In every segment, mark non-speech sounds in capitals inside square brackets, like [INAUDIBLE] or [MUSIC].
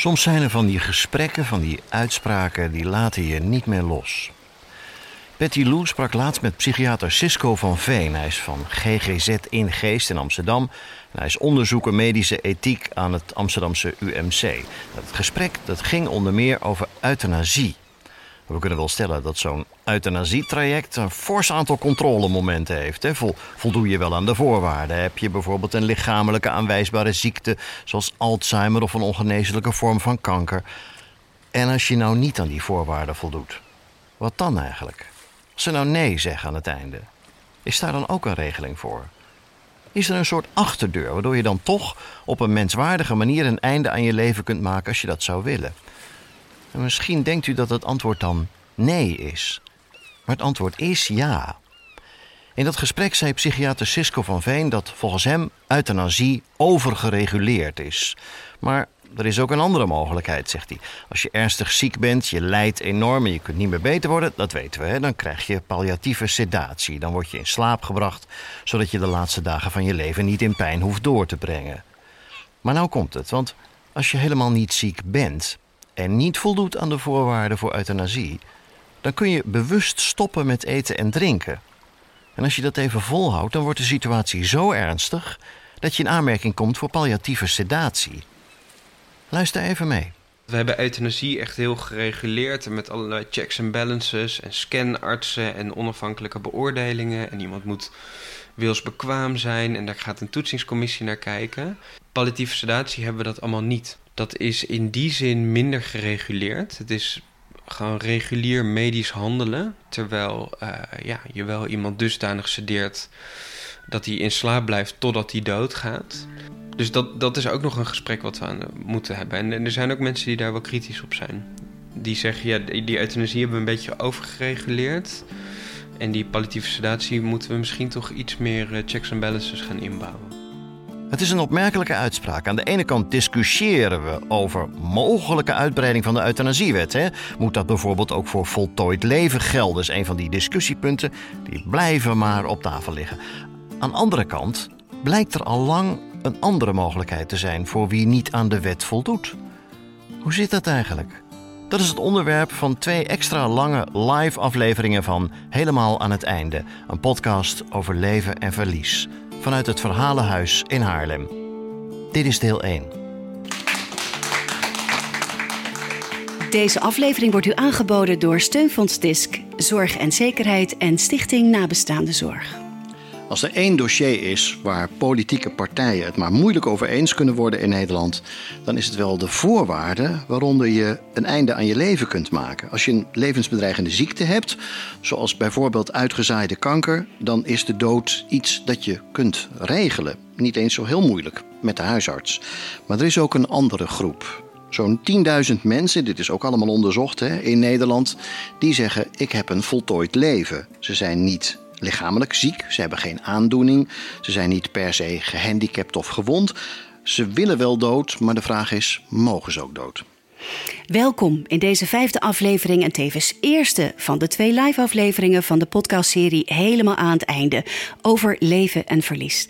Soms zijn er van die gesprekken, van die uitspraken, die laten je niet meer los. Betty Lou sprak laatst met psychiater Cisco van Veen. Hij is van GGZ in Geest in Amsterdam. Hij is onderzoeker medische ethiek aan het Amsterdamse UMC. Het gesprek dat ging onder meer over euthanasie. We kunnen wel stellen dat zo'n euthanasietraject een fors aantal controlemomenten heeft. Hè. Voldoe je wel aan de voorwaarden? Heb je bijvoorbeeld een lichamelijke aanwijsbare ziekte, zoals Alzheimer of een ongeneeslijke vorm van kanker? En als je nou niet aan die voorwaarden voldoet, wat dan eigenlijk? Als ze nou nee zeggen aan het einde, is daar dan ook een regeling voor? Is er een soort achterdeur waardoor je dan toch op een menswaardige manier een einde aan je leven kunt maken als je dat zou willen? En misschien denkt u dat het antwoord dan nee is. Maar het antwoord is ja. In dat gesprek zei psychiater Cisco van Veen dat volgens hem euthanasie overgereguleerd is. Maar er is ook een andere mogelijkheid, zegt hij. Als je ernstig ziek bent, je lijdt enorm en je kunt niet meer beter worden, dat weten we. Hè? Dan krijg je palliatieve sedatie. Dan word je in slaap gebracht, zodat je de laatste dagen van je leven niet in pijn hoeft door te brengen. Maar nou komt het, want als je helemaal niet ziek bent en niet voldoet aan de voorwaarden voor euthanasie, dan kun je bewust stoppen met eten en drinken. En als je dat even volhoudt, dan wordt de situatie zo ernstig dat je in aanmerking komt voor palliatieve sedatie. Luister even mee. We hebben euthanasie echt heel gereguleerd met allerlei checks en balances en scanartsen en onafhankelijke beoordelingen. En iemand moet wilsbekwaam zijn en daar gaat een toetsingscommissie naar kijken. Palliatieve sedatie hebben we dat allemaal niet. Dat is in die zin minder gereguleerd. Het is gewoon regulier medisch handelen, terwijl uh, ja, je wel iemand dusdanig sedeert dat hij in slaap blijft totdat hij doodgaat. Dus dat, dat is ook nog een gesprek wat we aan moeten hebben. En, er zijn ook mensen die daar wel kritisch op zijn. Die zeggen, ja, die euthanasie hebben we een beetje overgereguleerd. En die palliatieve sedatie moeten we misschien toch iets meer eh, checks en balances gaan inbouwen. Het is een opmerkelijke uitspraak. Aan de ene kant discussiëren we over mogelijke uitbreiding van de euthanasiewet. Hè? Moet dat bijvoorbeeld ook voor voltooid leven gelden? Dat is een van die discussiepunten die blijven maar op tafel liggen. Aan de andere kant blijkt er al lang een andere mogelijkheid te zijn voor wie niet aan de wet voldoet. Hoe zit dat eigenlijk? Dat is het onderwerp van twee extra lange live afleveringen van Helemaal aan het einde, een podcast over leven en verlies vanuit het Verhalenhuis in Haarlem. Dit is deel 1. Deze aflevering wordt u aangeboden door Steunfonds Disc, Zorg en Zekerheid en Stichting Nabestaande Zorg. Als er één dossier is waar politieke partijen het maar moeilijk over eens kunnen worden in Nederland, dan is het wel de voorwaarden waaronder je een einde aan je leven kunt maken. Als je een levensbedreigende ziekte hebt, zoals bijvoorbeeld uitgezaaide kanker, dan is de dood iets dat je kunt regelen. Niet eens zo heel moeilijk met de huisarts. Maar er is ook een andere groep. Zo'n 10.000 mensen, dit is ook allemaal onderzocht hè, in Nederland, die zeggen: Ik heb een voltooid leven. Ze zijn niet lichamelijk ziek, ze hebben geen aandoening, ze zijn niet per se gehandicapt of gewond. Ze willen wel dood, maar de vraag is: mogen ze ook dood? Welkom in deze vijfde aflevering en tevens eerste van de twee live afleveringen van de podcastserie Helemaal aan het einde over leven en verlies.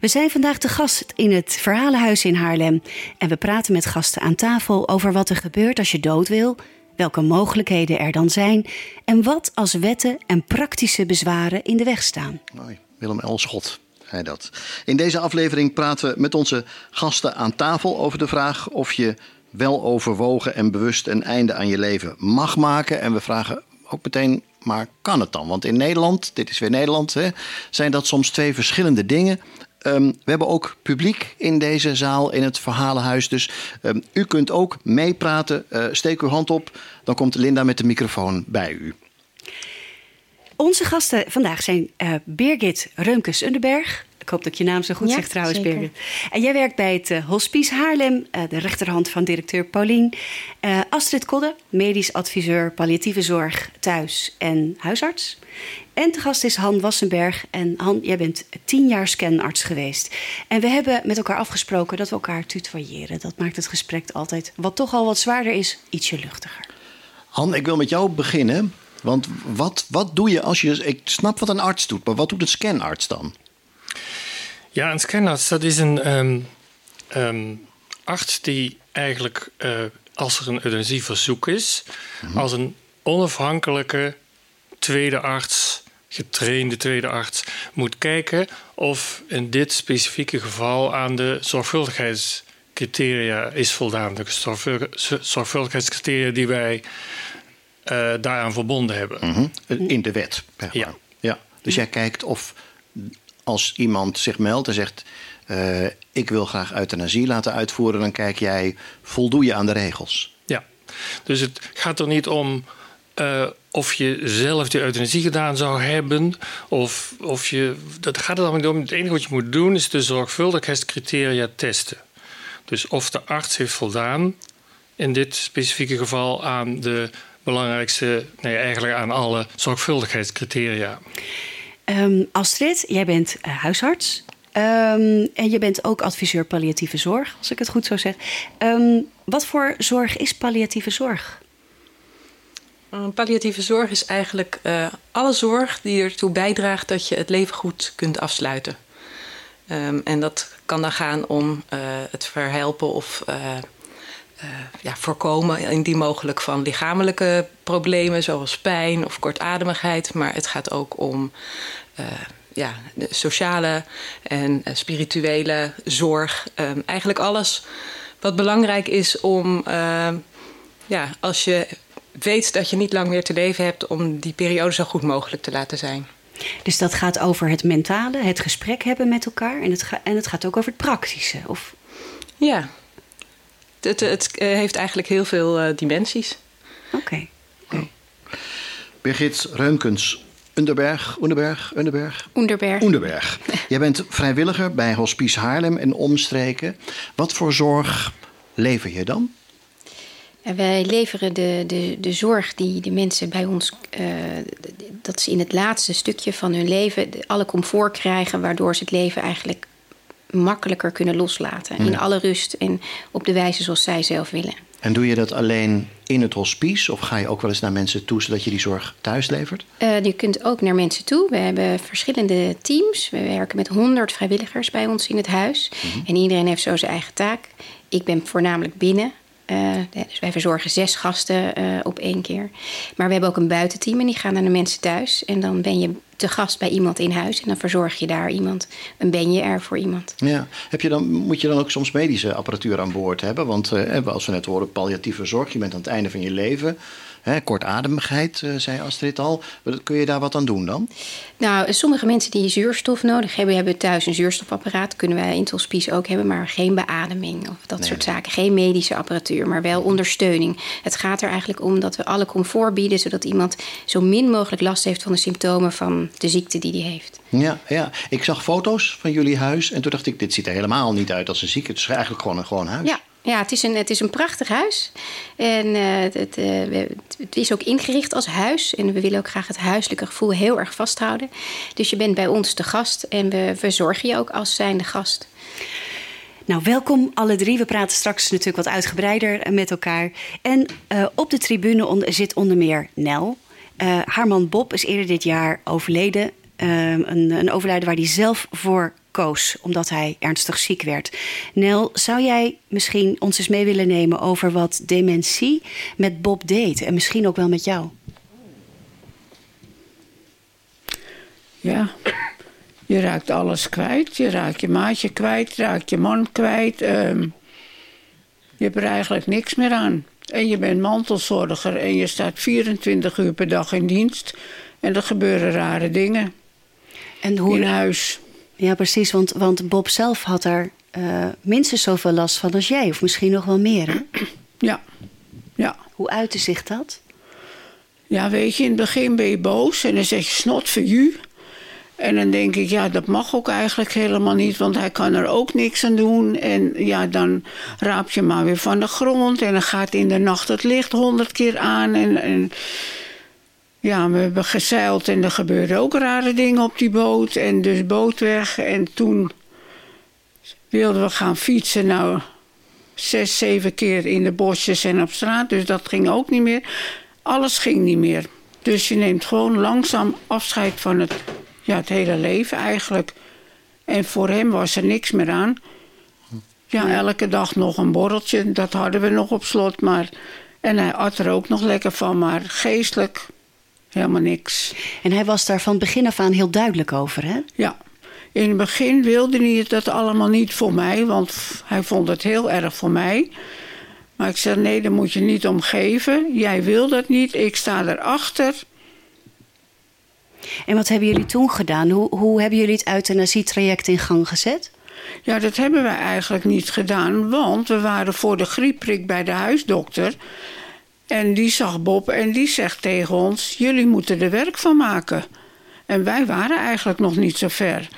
We zijn vandaag te gast in het Verhalenhuis in Haarlem en we praten met gasten aan tafel over wat er gebeurt als je dood wil welke mogelijkheden er dan zijn en wat als wetten en praktische bezwaren in de weg staan. Mooi. Willem Elschot. Hij dat. In deze aflevering praten we met onze gasten aan tafel over de vraag of je wel overwogen en bewust een einde aan je leven mag maken. En we vragen ook meteen, maar kan het dan? Want in Nederland, dit is weer Nederland, hè, zijn dat soms twee verschillende dingen. Ehm, we hebben ook publiek in deze zaal in het Verhalenhuis. Dus um, u kunt ook meepraten. Uh, steek uw hand op, dan komt Linda met de microfoon bij u. Onze gasten vandaag zijn uh, Birgit Reumkes-Underberg. Ik hoop dat ik je naam zo goed ja, zeg trouwens, zeker. Birgit. En jij werkt bij het uh, Hospice Haarlem, uh, de rechterhand van directeur Paulien. Uh, Astrid Kodde, medisch adviseur palliatieve zorg thuis en huisarts. En te gast is Han Wassenberg. En Han, jij bent tien jaar scanarts geweest. En we hebben met elkaar afgesproken dat we elkaar tutoyeren. Dat maakt het gesprek altijd, wat toch al wat zwaarder is, ietsje luchtiger. Han, ik wil met jou beginnen. Want wat, wat doe je als je. Ik snap wat een arts doet, maar wat doet een scanarts dan? Ja, een scanarts, dat is een um, um, arts die eigenlijk, als er een euthanasieverzoek is, mhm. als een onafhankelijke tweede arts, getrainde tweede arts, moet kijken of in dit specifieke geval aan de zorgvuldigheidscriteria is voldaan. De zorgvuldigheidscriteria die wij uh, daaraan verbonden hebben. Mhm. In de wet. Ja. ja. Dus jij kijkt of als iemand zich meldt en zegt: uh, Ik wil graag euthanasie laten uitvoeren, dan kijk jij: voldoe je aan de regels? Ja. Dus het gaat er niet om. Uh, of je zelf de euthanasie gedaan zou hebben, of, of je. Dat gaat er dan niet om. Het enige wat je moet doen is de zorgvuldigheidscriteria testen. Dus of de arts heeft voldaan, in dit specifieke geval, aan de belangrijkste, nee, eigenlijk aan alle zorgvuldigheidscriteria. Um, Astrid, jij bent uh, huisarts. Um, en je bent ook adviseur palliatieve zorg, als ik het goed zo zeg. Um, wat voor zorg is palliatieve zorg? palliatieve zorg is eigenlijk uh, alle zorg die ertoe bijdraagt dat je het leven goed kunt afsluiten. en dat kan dan gaan om uh, het verhelpen of ja, voorkomen, indien mogelijk, van lichamelijke problemen zoals pijn of kortademigheid. Maar het gaat ook om uh, ja, de sociale en uh, spirituele zorg. Um, eigenlijk alles wat belangrijk is om, ehm, ja, als je weet dat je niet lang meer te leven hebt, om die periode zo goed mogelijk te laten zijn. Dus dat gaat over het mentale, het gesprek hebben met elkaar en het, ga, en het gaat ook over het praktische? Of? Ja, het, het eh, heeft eigenlijk heel veel uh, dimensies. Oké. Okay. Birgit Reumkens, Underberg, Underberg, Underberg? Onderberg. Onderberg. [LAUGHS] Jij bent vrijwilliger bij Hospice Haarlem en omstreken. Wat voor zorg lever je dan? Wij leveren de, de, de zorg die de mensen bij ons, uh, dat ze in het laatste stukje van hun leven alle comfort krijgen, waardoor ze het leven eigenlijk makkelijker kunnen loslaten. In alle rust en op de wijze zoals zij zelf willen. En doe je dat alleen in het hospice of ga je ook wel eens naar mensen toe zodat je die zorg thuis levert? Uh, je kunt ook naar mensen toe. We hebben verschillende teams. We werken met 100 vrijwilligers bij ons in het huis. Mhm. En iedereen heeft zo zijn eigen taak. Ik ben voornamelijk binnen. Uh, dus wij verzorgen zes gasten uh, op één keer. Maar we hebben ook een buitenteam en die gaan naar de mensen thuis. En dan ben je te gast bij iemand in huis. En dan verzorg je daar iemand. En ben je er voor iemand. Ja. Heb je dan, moet je dan ook soms medische apparatuur aan boord hebben? Want uh, als we net horen, palliatieve zorg. Je bent aan het einde van je leven. Hè, kortademigheid, uh, zei Astrid al. Kun je daar wat aan doen dan? Nou, sommige mensen die zuurstof nodig hebben, hebben thuis een zuurstofapparaat. Kunnen wij in het hospice ook hebben, maar geen beademing of dat soort zaken. Geen medische apparatuur, maar wel ondersteuning. Het gaat er eigenlijk om dat we alle comfort bieden, zodat iemand zo min mogelijk last heeft van de symptomen van de ziekte die hij heeft. Ja, ja, ik zag foto's van jullie huis en toen dacht ik, dit ziet er helemaal niet uit als een ziekte. Het is eigenlijk gewoon een gewoon huis. Ja, ja, het is een, het is een prachtig huis. En uh, het, uh, het, is ook ingericht als huis. En we willen ook graag het huiselijke gevoel heel erg vasthouden. Dus je bent bij ons de gast en we verzorgen je ook als zijnde gast. Nou, welkom alle drie. We praten straks natuurlijk wat uitgebreider met elkaar. En uh, op de tribune zit onder meer Nel. haar man Bob is eerder dit jaar overleden. een, een overlijden waar hij zelf voor koos omdat hij ernstig ziek werd. Nel, zou jij misschien ons eens mee willen nemen over wat dementie met Bob deed en misschien ook wel met jou? Ja, je raakt alles kwijt. Je raakt je maatje kwijt, je raakt je man kwijt. Ehm, je hebt er eigenlijk niks meer aan. En je bent mantelzorger en je staat 24 uur per dag in dienst. En er gebeuren rare dingen en hoe... in huis. Ja, precies. Want, want Bob zelf had er uh, minstens zoveel last van als jij. Of misschien nog wel meer, hè? [CLEARS THROAT] Ja. ja. Hoe uitte zich dat? Ja, weet je, in het begin ben je boos. En dan zeg je snot voor u. En dan denk ik, ja, dat mag ook eigenlijk helemaal niet. Want hij kan er ook niks aan doen. En ja, dan raap je maar weer van de grond. En dan gaat in de nacht het licht honderd keer aan. En... en ja, we hebben gezeild en er gebeurden ook rare dingen op die boot. En dus boot weg. En toen wilden we gaan fietsen. Nou, zes, zeven keer in de bosjes en op straat. Dus dat ging ook niet meer. Alles ging niet meer. Dus je neemt gewoon langzaam afscheid van het, ja, het hele leven eigenlijk. En voor hem was er niks meer aan. Ja, elke dag nog een borreltje. Dat hadden we nog op slot. Maar, en hij at er ook nog lekker van. Maar geestelijk helemaal niks. En hij was daar van begin af aan heel duidelijk over, hè? Ja. In het begin wilde hij dat allemaal niet voor mij. Want hij vond het heel erg voor mij. Maar ik zei, nee, daar moet je niet om geven. Jij wil dat niet. Ik sta erachter. En wat hebben jullie toen gedaan? Hoe, hoe hebben jullie het euthanasietraject in gang gezet? Ja, dat hebben wij eigenlijk niet gedaan, want we waren voor de griepprik bij de huisdokter. En die zag Bob en die zegt tegen ons: Jullie moeten er werk van maken. En wij waren eigenlijk nog niet zo ver.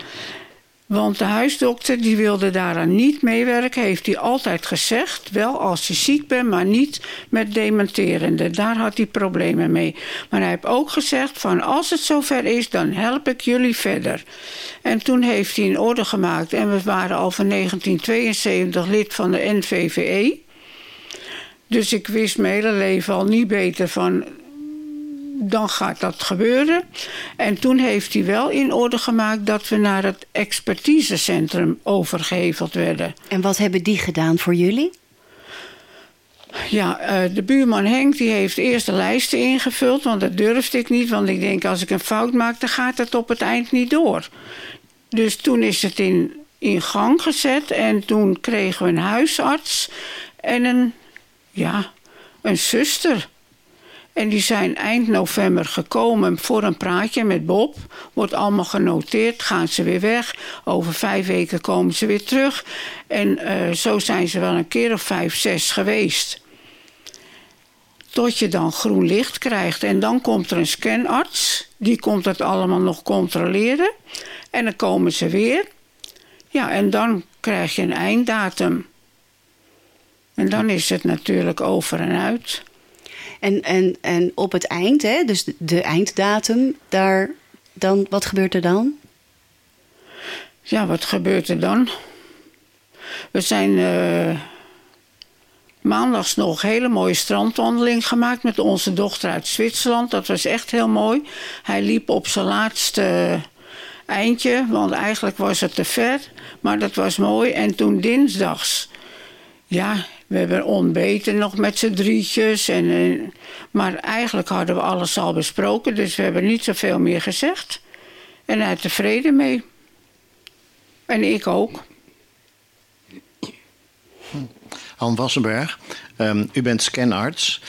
Want de huisdokter die wilde daaraan niet meewerken, heeft hij altijd gezegd. Wel als je ziek bent, maar niet met dementerende. Daar had hij problemen mee. Maar hij heeft ook gezegd van als het zover is, dan help ik jullie verder. En toen heeft hij een orde gemaakt. En we waren al van 1972 lid van de NVVE. Dus ik wist mijn hele leven al niet beter van dan gaat dat gebeuren. En toen heeft hij wel in orde gemaakt dat we naar het expertisecentrum overgeheveld werden. En wat hebben die gedaan voor jullie? Ja, eh, de buurman Henk die heeft eerst de lijsten ingevuld, want dat durfde ik niet. Want ik denk, als ik een fout maak, dan gaat het op het eind niet door. Dus toen is het in, in gang gezet en toen kregen we een huisarts en een, ja, een zuster. En die zijn eind november gekomen voor een praatje met Bob. Wordt allemaal genoteerd, gaan ze weer weg. Over vijf weken komen ze weer terug. En uh, zo zijn ze wel een keer of vijf, zes geweest. Tot je dan groen licht krijgt. En dan komt er een scanarts. Die komt het allemaal nog controleren. En dan komen ze weer. Ja, en dan krijg je een einddatum. En dan is het natuurlijk over en uit. En, en, en op het eind, hè, dus de, einddatum, daar, dan, wat gebeurt er dan? Ja, wat gebeurt er dan? We zijn uh, maandags nog een hele mooie strandwandeling gemaakt met onze dochter uit Zwitserland. Dat was echt heel mooi. Hij liep op zijn laatste eindje, want eigenlijk was het te ver. Maar dat was mooi. En toen dinsdags, ja, we hebben ontbeten nog met z'n drietjes. En, en, maar eigenlijk hadden we alles al besproken, dus we hebben niet zoveel meer gezegd. En hij tevreden mee. En ik ook. Han Wassenberg, um, u bent scanarts.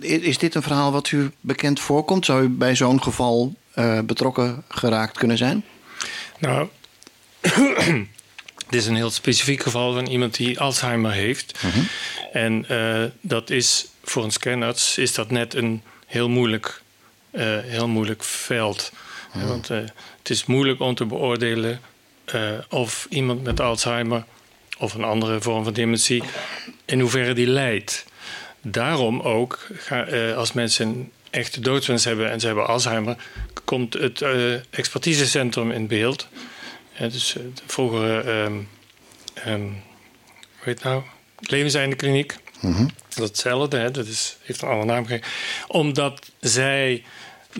Is dit een verhaal wat u bekend voorkomt? Zou u bij zo'n geval uh, betrokken geraakt kunnen zijn? Nou, Dit is een heel specifiek geval van iemand die Alzheimer heeft. Mhm. En uh, dat is voor een scanarts is dat net een heel moeilijk, uh, heel moeilijk veld. Mhm. Want uh, het is moeilijk om te beoordelen of iemand met Alzheimer of een andere vorm van dementie, in hoeverre die lijdt. Daarom ook, als mensen een echte doodswens hebben en ze hebben Alzheimer, komt het expertisecentrum in beeld. Ja, dus de vroegere, um, um, weet nou, levenseinde kliniek. Mm -hmm. Dat hetzelfde, hè, dat is, heeft een andere naam gegeven. Omdat zij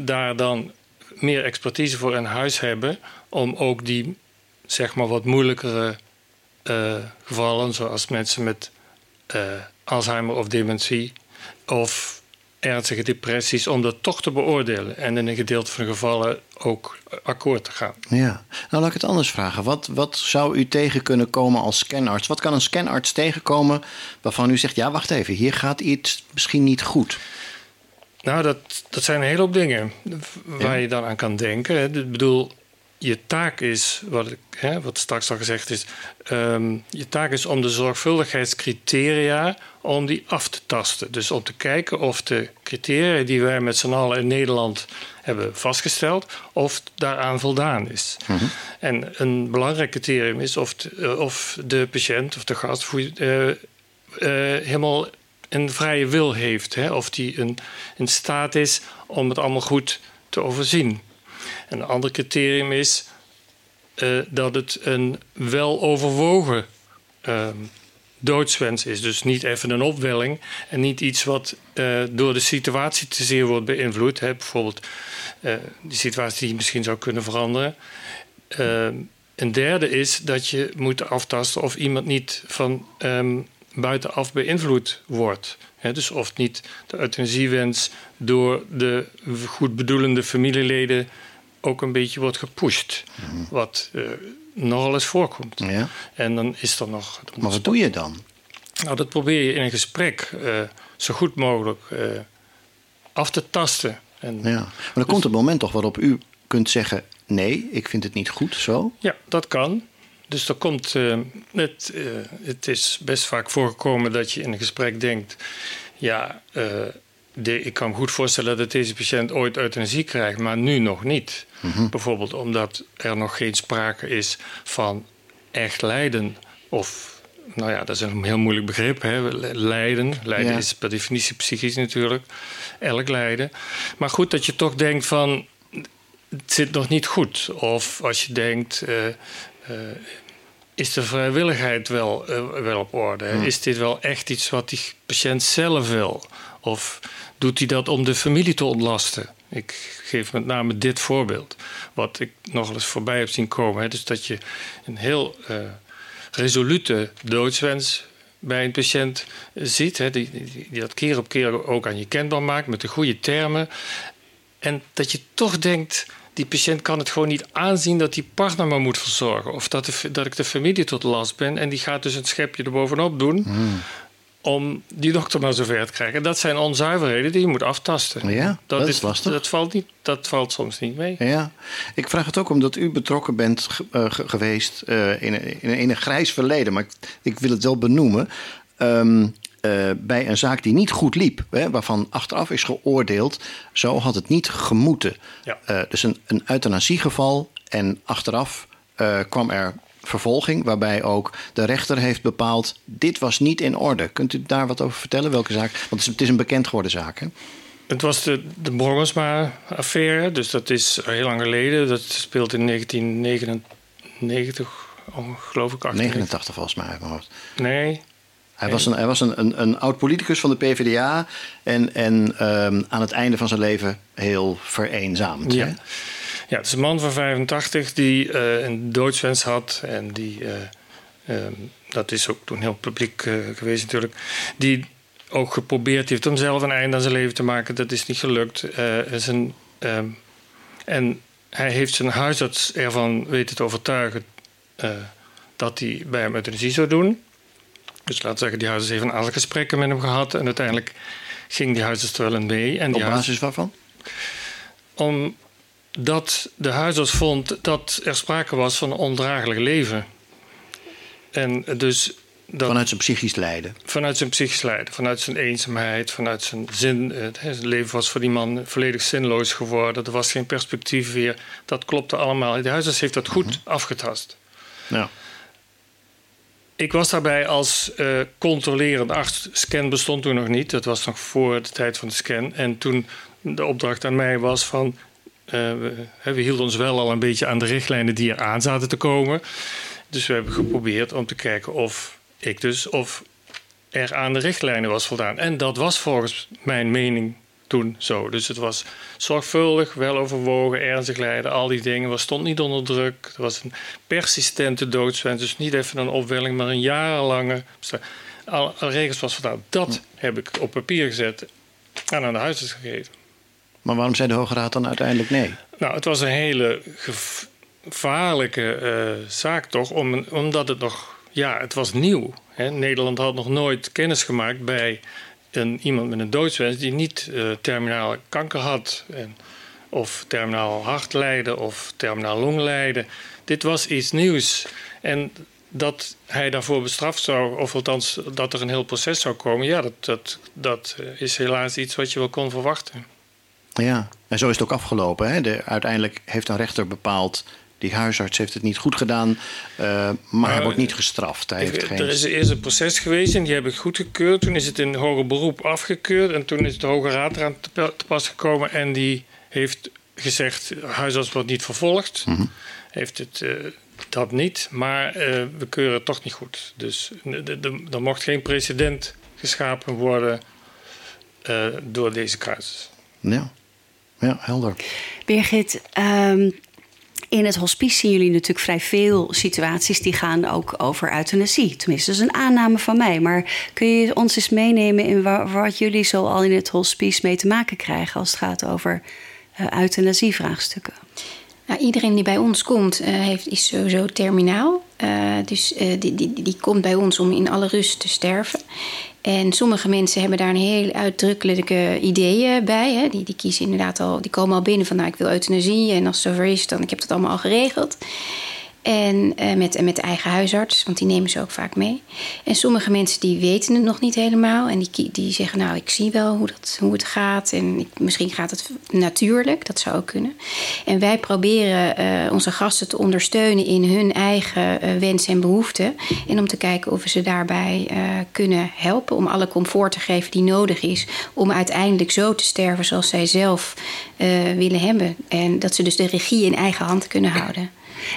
daar dan meer expertise voor in huis hebben om ook die, zeg maar, wat moeilijkere uh, gevallen, zoals mensen met uh, Alzheimer of dementie of ernstige depressies om dat toch te beoordelen en in een gedeelte van de gevallen ook akkoord te gaan. Ja, nou laat ik het anders vragen. Wat, wat zou u tegen kunnen komen als scanarts? Wat kan een scanarts tegenkomen waarvan u zegt: ja, wacht even, hier gaat iets misschien niet goed? Nou, dat, dat zijn een hele hoop dingen waar je dan aan kan denken. Ik bedoel, je taak is, wat, ik, hè, wat straks al gezegd is, um, je taak is om de zorgvuldigheidscriteria om die af te tasten. Dus om te kijken of de criteria die wij met z'n allen in Nederland hebben vastgesteld, of daaraan voldaan is. Mhm. En een belangrijk criterium is of de, eh, of de patiënt of de gast uh, uh, helemaal een vrije wil heeft. Hè? Of die een, in staat is om het allemaal goed te overzien. Een ander criterium is uh, dat het een weloverwogen uh, doodswens is. Dus niet even een opwelling en niet iets wat uh, door de situatie te zeer wordt beïnvloed. Hè? Bijvoorbeeld die situatie die misschien zou kunnen veranderen. een derde is dat je moet aftasten of iemand niet van ehm, buitenaf beïnvloed wordt. dus of niet de euthanasiewens door de goed bedoelende familieleden ook een beetje wordt gepusht. Mhm. Wat uh, nogal eens voorkomt. Ja. En dan is er nog. Maar wat doe je dan? Nou, dat probeer je in een gesprek uh, zo goed mogelijk uh, af te tasten. En ja. Maar er dus, komt een moment toch waarop u kunt zeggen: nee, ik vind het niet goed zo? Ja, dat kan. Dus er komt, uh, het, uh, het is best vaak voorgekomen dat je in een gesprek denkt: ja, de, ik kan me goed voorstellen dat deze patiënt ooit euthanasie krijgt, maar nu nog niet. Mm-hmm. Bijvoorbeeld omdat er nog geen sprake is van echt lijden of nou ja, dat is een heel moeilijk begrip. Hè? Lijden. Lijden is per definitie psychisch natuurlijk. Elk lijden. Maar goed dat je toch denkt van... het zit nog niet goed. Of als je denkt... Uh, uh, is de vrijwilligheid wel, uh, wel op orde? Hmm. Is dit wel echt iets wat die patiënt zelf wil? Of doet hij dat om de familie te ontlasten? Ik geef met name dit voorbeeld. Wat ik nog eens voorbij heb zien komen. Hè? Dus dat je een heel resolute doodswens bij een patiënt ziet. Hè, die, die, die, dat keer op keer ook aan je kenbaar maakt met de goede termen. En dat je toch denkt, die patiënt kan het gewoon niet aanzien dat die partner maar moet verzorgen. Of dat, de, dat ik de familie tot last ben. En die gaat dus een schepje erbovenop doen. Hmm om die dokter maar zover te krijgen. Dat zijn onzuiverheden die je moet aftasten. Ja, dat, is, lastig. Dat valt, niet, dat valt soms niet mee. Ja, ik vraag het ook omdat u betrokken bent uh, geweest uh, in, in, in, een grijs verleden, maar ik, ik wil het wel benoemen. Um, uh, bij een zaak die niet goed liep, hè, waarvan achteraf is geoordeeld, zo had het niet gemoeten. Ja. dus een, een euthanasiegeval en achteraf kwam er vervolging, waarbij ook de rechter heeft bepaald: dit was niet in orde. Kunt u daar wat over vertellen? Welke zaak? Want het is, een bekend geworden zaak. Hè? Het was de, de Borgensma-affaire, dus dat is heel lang geleden. Dat speelt in 1999, geloof ik. 89 volgens mij. Nee. Hij was, een, hij was een, een, een oud politicus van de PvdA en, en um, aan het einde van zijn leven heel vereenzaamd. Ja. Hè? Ja, het is een man van 85 die uh, een doodswens had. En die, uh, um, dat is ook toen heel publiek uh, geweest natuurlijk. Die ook geprobeerd heeft om zelf een einde aan zijn leven te maken. Dat is niet gelukt. is een, um, en hij heeft zijn huisarts ervan weten te overtuigen dat hij bij hem euthanasie zou doen. Dus laten we zeggen, die huisarts heeft een aantal gesprekken met hem gehad. En uiteindelijk ging die huisarts er wel in mee. En Op basis waarvan? Om dat de huisarts vond dat er sprake was van een ondraaglijk leven. En dus dat, vanuit zijn psychisch lijden? Vanuit zijn psychisch lijden, vanuit zijn eenzaamheid, vanuit zijn zin. Het leven was voor die man volledig zinloos geworden. Er was geen perspectief meer. Dat klopte allemaal. De huisarts heeft dat goed mhm. afgetast. Ja. Ik was daarbij als uh, controlerende arts. Scan bestond toen nog niet. Dat was nog voor de tijd van de scan. En toen de opdracht aan mij was van uh, we, hielden ons wel al een beetje aan de richtlijnen die er aan zaten te komen. Dus we hebben geprobeerd om te kijken of ik dus of er aan de richtlijnen was voldaan. En dat was volgens mijn mening toen zo. Dus het was zorgvuldig, wel overwogen, ernstig lijden, al die dingen. We stond niet onder druk. Het was een persistente doodswens. Dus niet even een opwelling, maar een jarenlange. Alle regels was voldaan. Dat heb ik op papier gezet en aan de huisarts gegeven. Maar waarom zei de Hoge Raad dan uiteindelijk nee? Nou, het was een hele gevaarlijke uh, zaak toch, om, omdat het nog, ja, het was nieuw. Hè? Nederland had nog nooit kennis gemaakt bij een, iemand met een doodswens die niet uh, terminale kanker had. En, of terminaal hartlijden of terminaal longlijden. Dit was iets nieuws. En dat hij daarvoor bestraft zou, of althans dat er een heel proces zou komen, ja, dat, dat, dat is helaas iets wat je wel kon verwachten. Ja, en zo is het ook afgelopen. Hè? De, uiteindelijk heeft een rechter bepaald. Die huisarts heeft het niet goed gedaan, uh, maar hij wordt niet gestraft. Hij heeft geen... Er is eerst een proces geweest en die heb ik goedgekeurd. Toen is het in hoger beroep afgekeurd. En toen is de Hoge Raad eraan te, pas gekomen. En die heeft gezegd: huisarts wordt niet vervolgd. Mm -hmm. Heeft het. Uh, dat niet, maar uh, we keuren het toch niet goed. Dus er mocht geen precedent geschapen worden door deze casus. Ja. Ja, helder. Birgit, um, In het hospice zien jullie natuurlijk vrij veel situaties die gaan ook over euthanasie. Tenminste, dat is een aanname van mij. Maar kun je ons eens meenemen in wat jullie zo al in het hospice mee te maken krijgen als het gaat over uh, euthanasievraagstukken? Nou, iedereen die bij ons komt, uh, heeft, is sowieso terminaal. Uh, dus uh, die, die, die komt bij ons om in alle rust te sterven. En sommige mensen hebben daar een heel uitdrukkelijke ideeën bij. Hè. Die, die kiezen inderdaad al, die komen al binnen van nou ik wil euthanasie. En als het zover is, dan ik heb dat allemaal al geregeld. En uh, met, met de eigen huisarts, want die nemen ze ook vaak mee. En sommige mensen die weten het nog niet helemaal. En die, die zeggen, nou, ik zie wel hoe, dat, hoe het gaat. En ik, misschien gaat het natuurlijk, dat zou ook kunnen. En wij proberen uh, onze gasten te ondersteunen in hun eigen uh, wensen en behoeften. En om te kijken of we ze daarbij kunnen helpen. Om alle comfort te geven die nodig is. Om uiteindelijk zo te sterven zoals zij zelf willen hebben. En dat ze dus de regie in eigen hand kunnen houden.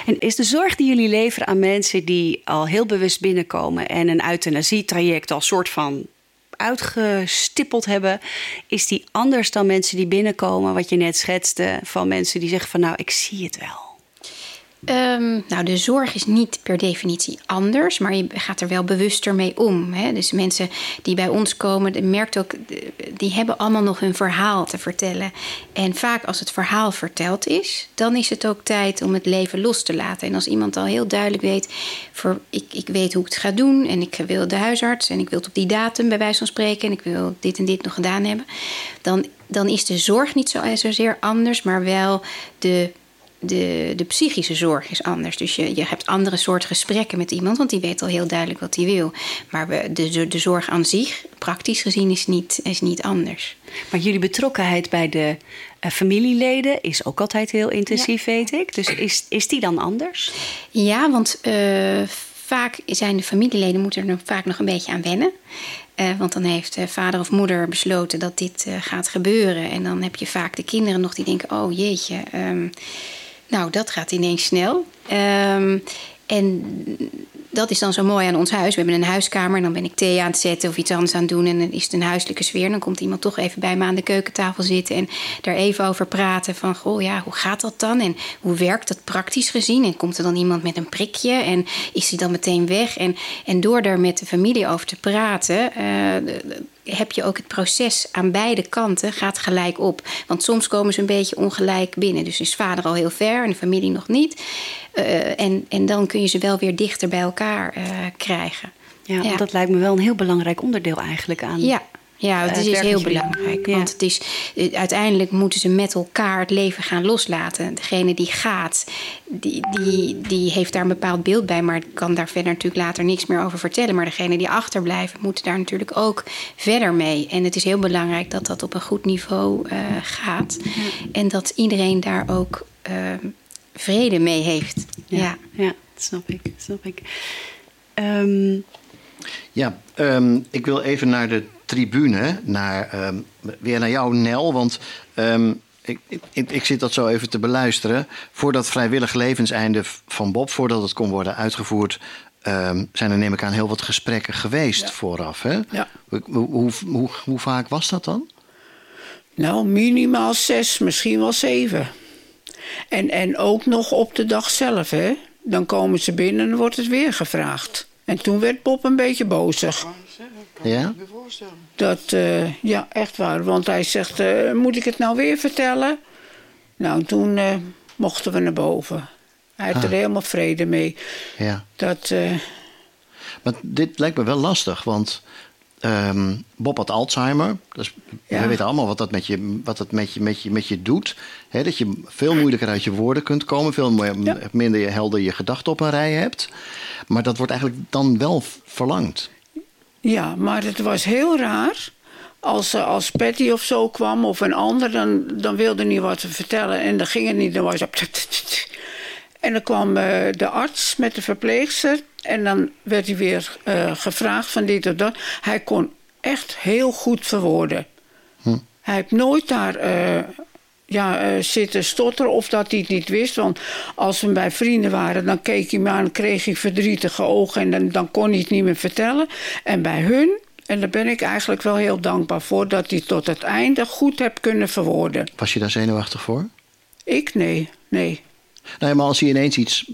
En is de zorg die jullie leveren aan mensen die al heel bewust binnenkomen en een euthanasietraject als soort van uitgestippeld hebben, is die anders dan mensen die binnenkomen, wat je net schetste, van mensen die zeggen van nou, ik zie het wel. Um, nou, de zorg is niet per definitie anders, maar je gaat er wel bewuster mee om. Hè? Dus mensen die bij ons komen, merkt ook, die hebben allemaal nog hun verhaal te vertellen. En vaak als het verhaal verteld is, dan is het ook tijd om het leven los te laten. En als iemand al heel duidelijk weet, voor, ik, ik weet hoe ik het ga doen en ik wil de huisarts en ik wil het op die datum bij wijze van spreken en ik wil dit en dit nog gedaan hebben, dan, dan is de zorg niet zo, zozeer anders, maar wel de de, de psychische zorg is anders. Dus je, je hebt andere soort gesprekken met iemand, want die weet al heel duidelijk wat hij wil. Maar we, de, de, zorg aan zich, praktisch gezien, is niet, is niet anders. Maar jullie betrokkenheid bij de uh, familieleden is ook altijd heel intensief, ja. weet ik. Dus is, is die dan anders? Ja, want uh, vaak zijn de familieleden moeten er nog, vaak nog een beetje aan wennen. Uh, want dan heeft uh, vader of moeder besloten dat dit uh, gaat gebeuren. En dan heb je vaak de kinderen nog die denken: oh jeetje, um, nou, dat gaat ineens snel. Um, en dat is dan zo mooi aan ons huis. We hebben een huiskamer en dan ben ik thee aan het zetten of iets anders aan het doen. En dan is het een huiselijke sfeer. Dan komt iemand toch even bij me aan de keukentafel zitten en daar even over praten. Van, goh, ja, hoe gaat dat dan? En hoe werkt dat praktisch gezien? En komt er dan iemand met een prikje? En is hij dan meteen weg? En, en door daar met de familie over te praten, uh, heb je ook het proces aan beide kanten gaat gelijk op. Want soms komen ze een beetje ongelijk binnen. Dus is vader al heel ver en de familie nog niet. Uh, en, en dan kun je ze wel weer dichter bij elkaar uh, krijgen. Ja, ja, dat lijkt me wel een heel belangrijk onderdeel eigenlijk aan. Ja, ja, het is, is heel belangrijk. Ja. Want het is, uiteindelijk moeten ze met elkaar het leven gaan loslaten. Degene die gaat, die, die, die heeft daar een bepaald beeld bij, maar kan daar verder natuurlijk later niks meer over vertellen. Maar degene die achterblijven, moeten daar natuurlijk ook verder mee. En het is heel belangrijk dat dat op een goed niveau uh, gaat. Ja. En dat iedereen daar ook uh, vrede mee heeft. Ja, ja. ja dat snap ik. Dat snap ik. Um... Ja, um, ik wil even naar de tribune, naar, um, weer naar jou, Nel. Want um, ik, ik, ik, zit dat zo even te beluisteren. Voor dat vrijwillig levenseinde van Bob, voordat het kon worden uitgevoerd, um, zijn er neem ik aan heel wat gesprekken geweest ja. vooraf. Hè? Ja. Hoe, hoe, hoe, hoe, vaak was dat dan? Nou, minimaal zes, misschien wel zeven. En, en ook nog op de dag zelf, hè? Dan komen ze binnen en wordt het weer gevraagd. En toen werd Bob een beetje bozig. Ja? Dat, uh, ja, echt waar. Want hij zegt, uh, moet ik het nou weer vertellen? Nou, toen uh, mochten we naar boven. Hij had ah. er helemaal vrede mee. Ja. Dat, maar dit lijkt me wel lastig, want um, Bob had Alzheimer. Dus ja. We weten allemaal wat dat met je, wat dat met je, met je, met je doet. He, dat je veel moeilijker uit je woorden kunt komen. Veel ja. minder helder je gedachten op een rij hebt. Maar dat wordt eigenlijk dan wel verlangd. Ja, maar het was heel raar. Als, als Patty of zo kwam of een ander, dan, dan wilde hij wat vertellen. En dan ging het niet. Dan was het... [LAUGHS] En dan kwam uh, de arts met de verpleegster. En dan werd hij weer uh, gevraagd van dit of dat. Hij kon echt heel goed verwoorden. Hm. Hij heeft nooit daar uh, ja, uh, zitten stotteren of dat hij het niet wist. Want als we bij vrienden waren, dan keek hij me aan, kreeg hij verdrietige ogen en dan, dan kon hij het niet meer vertellen. En bij hun, en daar ben ik eigenlijk wel heel dankbaar voor, dat hij tot het einde goed heb kunnen verwoorden. Was je daar zenuwachtig voor? Ik? Nee, nee. Nee, maar als hij ineens iets,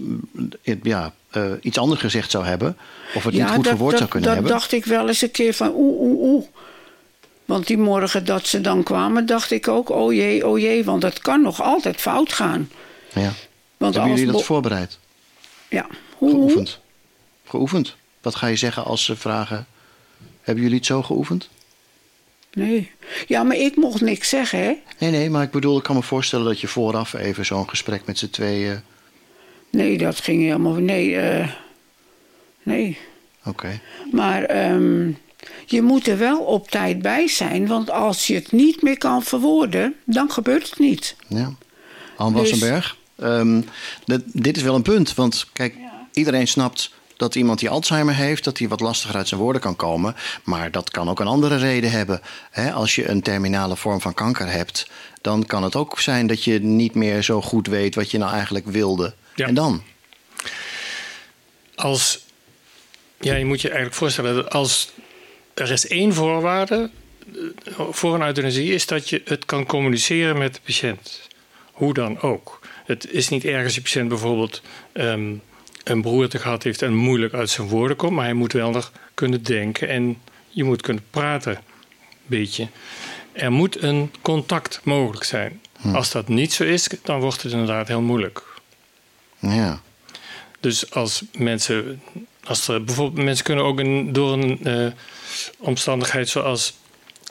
ja, uh, iets anders gezegd zou hebben, of het niet goed verwoord zou kunnen dat hebben. Dat dacht ik wel eens een keer van oeh, oeh, oeh. Want die morgen dat ze dan kwamen, dacht ik ook, oh jee, oh jee, want het kan nog altijd fout gaan. Ja. Want Hebben jullie dat voorbereid? Ja. Hoe? Geoefend. Geoefend. Wat ga je zeggen als ze vragen, hebben jullie het zo geoefend? Nee. Ja, maar ik mocht niks zeggen, hè? Nee, nee, maar ik bedoel, ik kan me voorstellen dat je vooraf even zo'n gesprek met z'n tweeën. Nee, dat ging helemaal. Nee, uh, nee. Oké. Maar um, je moet er wel op tijd bij zijn, want als je het niet meer kan verwoorden, dan gebeurt het niet. Ja. Anne Wassenberg, dus... um, dit is wel een punt, want kijk, ja. iedereen snapt dat iemand die Alzheimer heeft, dat hij wat lastiger uit zijn woorden kan komen. Maar dat kan ook een andere reden hebben. als je een terminale vorm van kanker hebt, dan kan het ook zijn dat je niet meer zo goed weet wat je nou eigenlijk wilde. En dan? Als, ja, je moet je eigenlijk voorstellen dat als er is één voorwaarde eh, voor een euthanasie is dat je het kan communiceren met de patiënt. Hoe dan ook. Het is niet erg als je patiënt bijvoorbeeld um, een broerte gehad heeft en moeilijk uit zijn woorden komt, maar hij moet wel nog kunnen denken en je moet kunnen praten. Beetje. Er moet een contact mogelijk zijn. Hm. Als dat niet zo is, dan wordt het inderdaad heel moeilijk. Ja. Dus als mensen, als er bijvoorbeeld mensen kunnen ook een, door een uh, omstandigheid zoals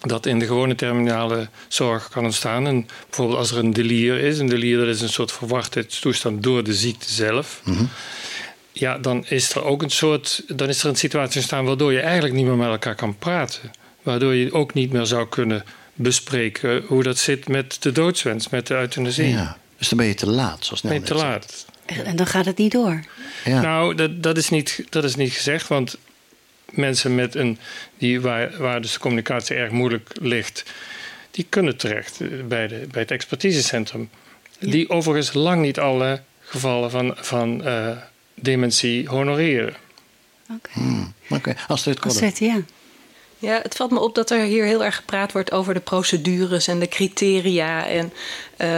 dat in de gewone terminale zorg kan ontstaan. En bijvoorbeeld als er een delier is. Een delier dat is een soort verwachtheidstoestand door de ziekte zelf. Mm ja, dan is er ook een soort. Dan is er een situatie ontstaan waardoor je eigenlijk niet meer met elkaar kan praten. Waardoor je ook niet meer zou kunnen bespreken hoe dat zit met de doodswens, met de euthanasie. Ja, dus dan ben je te laat, zoals Ben je te laat. En dan gaat het niet door. Ja. Nou, dat, dat, is niet, dat is niet gezegd, want mensen met een, die, waar, waar dus de communicatie erg moeilijk ligt, die kunnen terecht bij, de, bij het expertisecentrum. Die overigens lang niet alle gevallen van, van uh, dementie honoreren. Oké. Okay. Hmm, okay. Astrid Astrid, ja. Ja, het valt me op dat er hier heel erg gepraat wordt over de procedures en de criteria. En,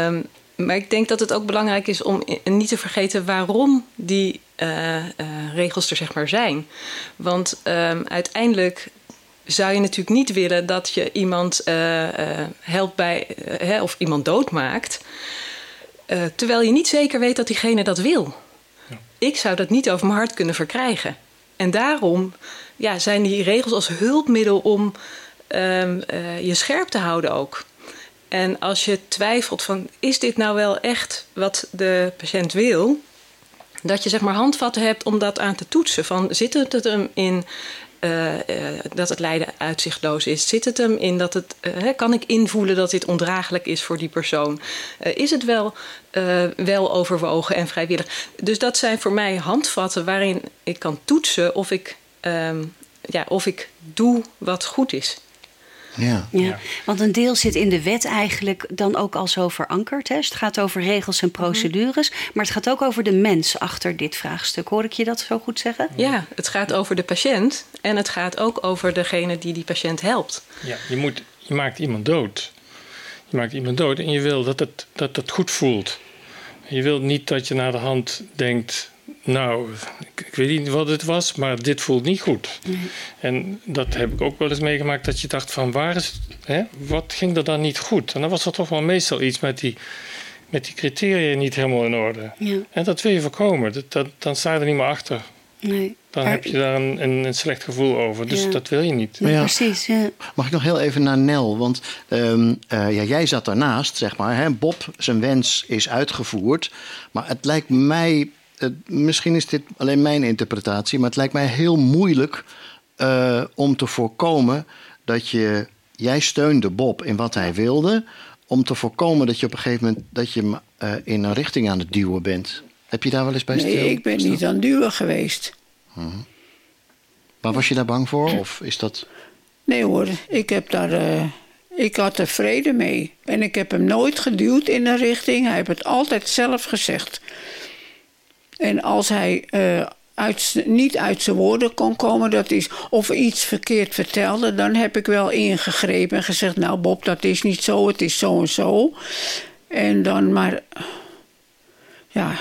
um, maar ik denk dat het ook belangrijk is om niet te vergeten waarom die uh, uh, regels er zeg maar zijn. Want um, uiteindelijk zou je natuurlijk niet willen dat je iemand uh, helpt bij, of iemand doodmaakt, terwijl je niet zeker weet dat diegene dat wil ik zou dat niet over mijn hart kunnen verkrijgen. En daarom ja, zijn die regels als hulpmiddel om um, uh, je scherp te houden ook. En als je twijfelt van is dit nou wel echt wat de patiënt wil, dat je zeg maar handvatten hebt om dat aan te toetsen. Van zit het hem in dat het lijden uitzichtloos is? Zit het hem in dat het. Uh, kan ik invoelen dat dit ondraaglijk is voor die persoon? is het wel, wel overwogen en vrijwillig? Dus dat zijn voor mij handvatten waarin ik kan toetsen of ik, um, ja, of ik doe wat goed is. Ja. ja. Want een deel zit in de wet eigenlijk dan ook al zo verankerd. Hè? Het gaat over regels en procedures. Maar het gaat ook over de mens achter dit vraagstuk. Hoor ik je dat zo goed zeggen? Ja, het gaat over de patiënt. En het gaat ook over degene die die patiënt helpt. Ja, je, moet, je maakt iemand dood. Je maakt iemand dood en je wil dat het, dat het goed voelt. Je wilt niet dat je naar de hand denkt nou, ik, ik, weet niet wat het was, maar dit voelt niet goed. En dat heb ik ook wel eens meegemaakt, dat je dacht van waar is hè, wat ging er dan niet goed? En dan was er toch wel meestal iets met die, met die criteria niet helemaal in orde. Ja. En dat wil je voorkomen, dat, dat, dan sta je er niet meer achter. Nee. Dan heb je daar een, een, een, slecht gevoel over. Dus dat wil je niet. Ja, precies. Ja. Mag ik nog heel even naar Nel? Want um, uh, ja, jij zat daarnaast, zeg maar. Hè? Bob, zijn wens is uitgevoerd. Maar het lijkt mij misschien is dit alleen mijn interpretatie, maar het lijkt mij heel moeilijk uh, om te voorkomen dat je. Jij steunde Bob in wat hij wilde, om te voorkomen dat je op een gegeven moment dat je uh, in een richting aan het duwen bent. Heb je daar wel eens bij stil? Nee, ik ben niet aan het duwen geweest. Uh -huh. Maar was je daar bang voor? Of is dat... Nee hoor, ik heb daar. Uh, ik had er vrede mee. En ik heb hem nooit geduwd in een richting. Hij heeft het altijd zelf gezegd. En als hij uh, uit, niet uit zijn woorden kon komen, dat is, of iets verkeerd vertelde, dan heb ik wel ingegrepen en gezegd: Nou, Bob, dat is niet zo, het is zo en zo. En dan maar, ja,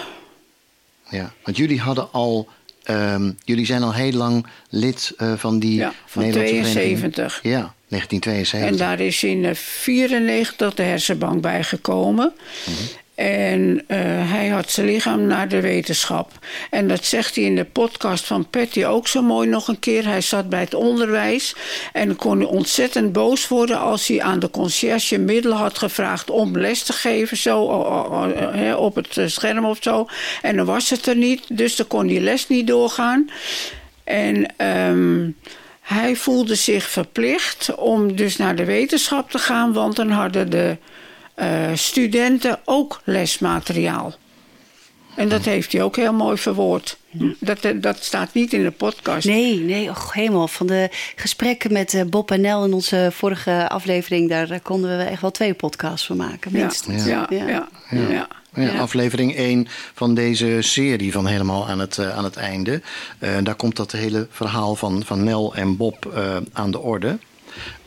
ja, want jullie hadden al Ehm, jullie zijn al heel lang lid uh, van die ja, van 72. Ja, 1972. En daar is in 1994 de hersenbank bijgekomen. Mm en uh, hij had zijn lichaam naar de wetenschap. En dat zegt hij in de podcast van Patty ook zo mooi nog een keer. Hij zat bij het onderwijs en kon ontzettend boos worden als hij aan de conciërge middel had gevraagd om les te geven, zo op het scherm of zo. En dan was het er niet, dus dan kon die les niet doorgaan. En um, hij voelde zich verplicht om dus naar de wetenschap te gaan, want dan hadden de studenten ook lesmateriaal. En dat heeft hij ook heel mooi verwoord. Dat, eh, dat staat niet in de podcast. Nee, nee, och, helemaal. Van de gesprekken met eh, Bob en Nel in onze vorige aflevering... daar konden we echt wel twee podcasts van maken, minstens. Ja, ja, ja. ja, ja. aflevering 1 van deze serie van helemaal aan het, aan het einde. Uh, daar komt dat hele verhaal van, van Nel en Bob uh, aan de orde.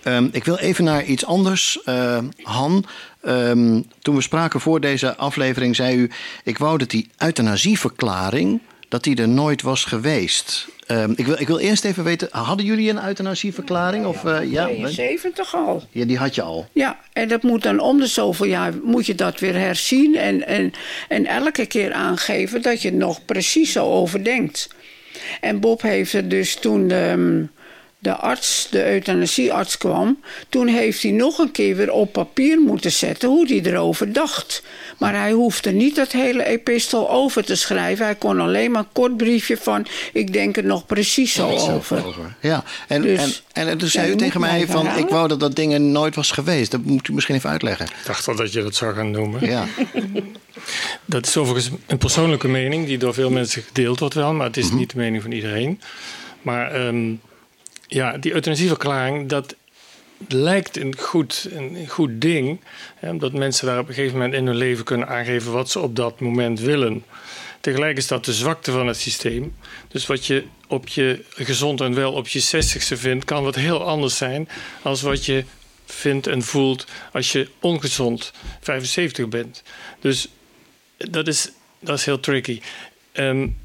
Um, ik wil even naar iets anders. Uh, Han, um, toen we spraken voor deze aflevering, zei u: Ik wou dat die euthanasieverklaring dat die er nooit was geweest. Um, ik, wil, ik wil eerst even weten, hadden jullie een euthanasieverklaring? Of, uh, ja, 72 al. Ja, die had je al. Ja, en dat moet dan om de zoveel jaar moet je dat weer herzien en, en, en elke keer aangeven dat je het nog precies zo overdenkt. En Bob heeft er dus toen um, de arts, de euthanasiearts kwam, toen heeft hij nog een keer weer op papier moeten zetten hoe hij erover dacht. Maar hij hoefde niet dat hele epistel over te schrijven. Hij kon alleen maar een kort briefje van: Ik denk er nog precies zo over. Ja, en, dus, en, en, toen zei u tegen mij: van, Ik wou dat dat ding er nooit was geweest. Dat moet u misschien even uitleggen. Ik dacht wel dat je dat zou gaan noemen. Ja. [LAUGHS] dat is overigens een persoonlijke mening die door veel mensen gedeeld wordt, wel, maar het is mhm. niet de mening van iedereen. Maar. Um, ja, die euthanasieverklaring, dat lijkt een goed, een goed ding. Hè, omdat mensen daar op een gegeven moment in hun leven kunnen aangeven wat ze op dat moment willen. Tegelijk is dat de zwakte van het systeem. Dus wat je op je gezond en wel op je 60ste vindt, kan wat heel anders zijn als wat je vindt en voelt als je ongezond 75 bent. Dus dat is, dat is heel tricky. Um,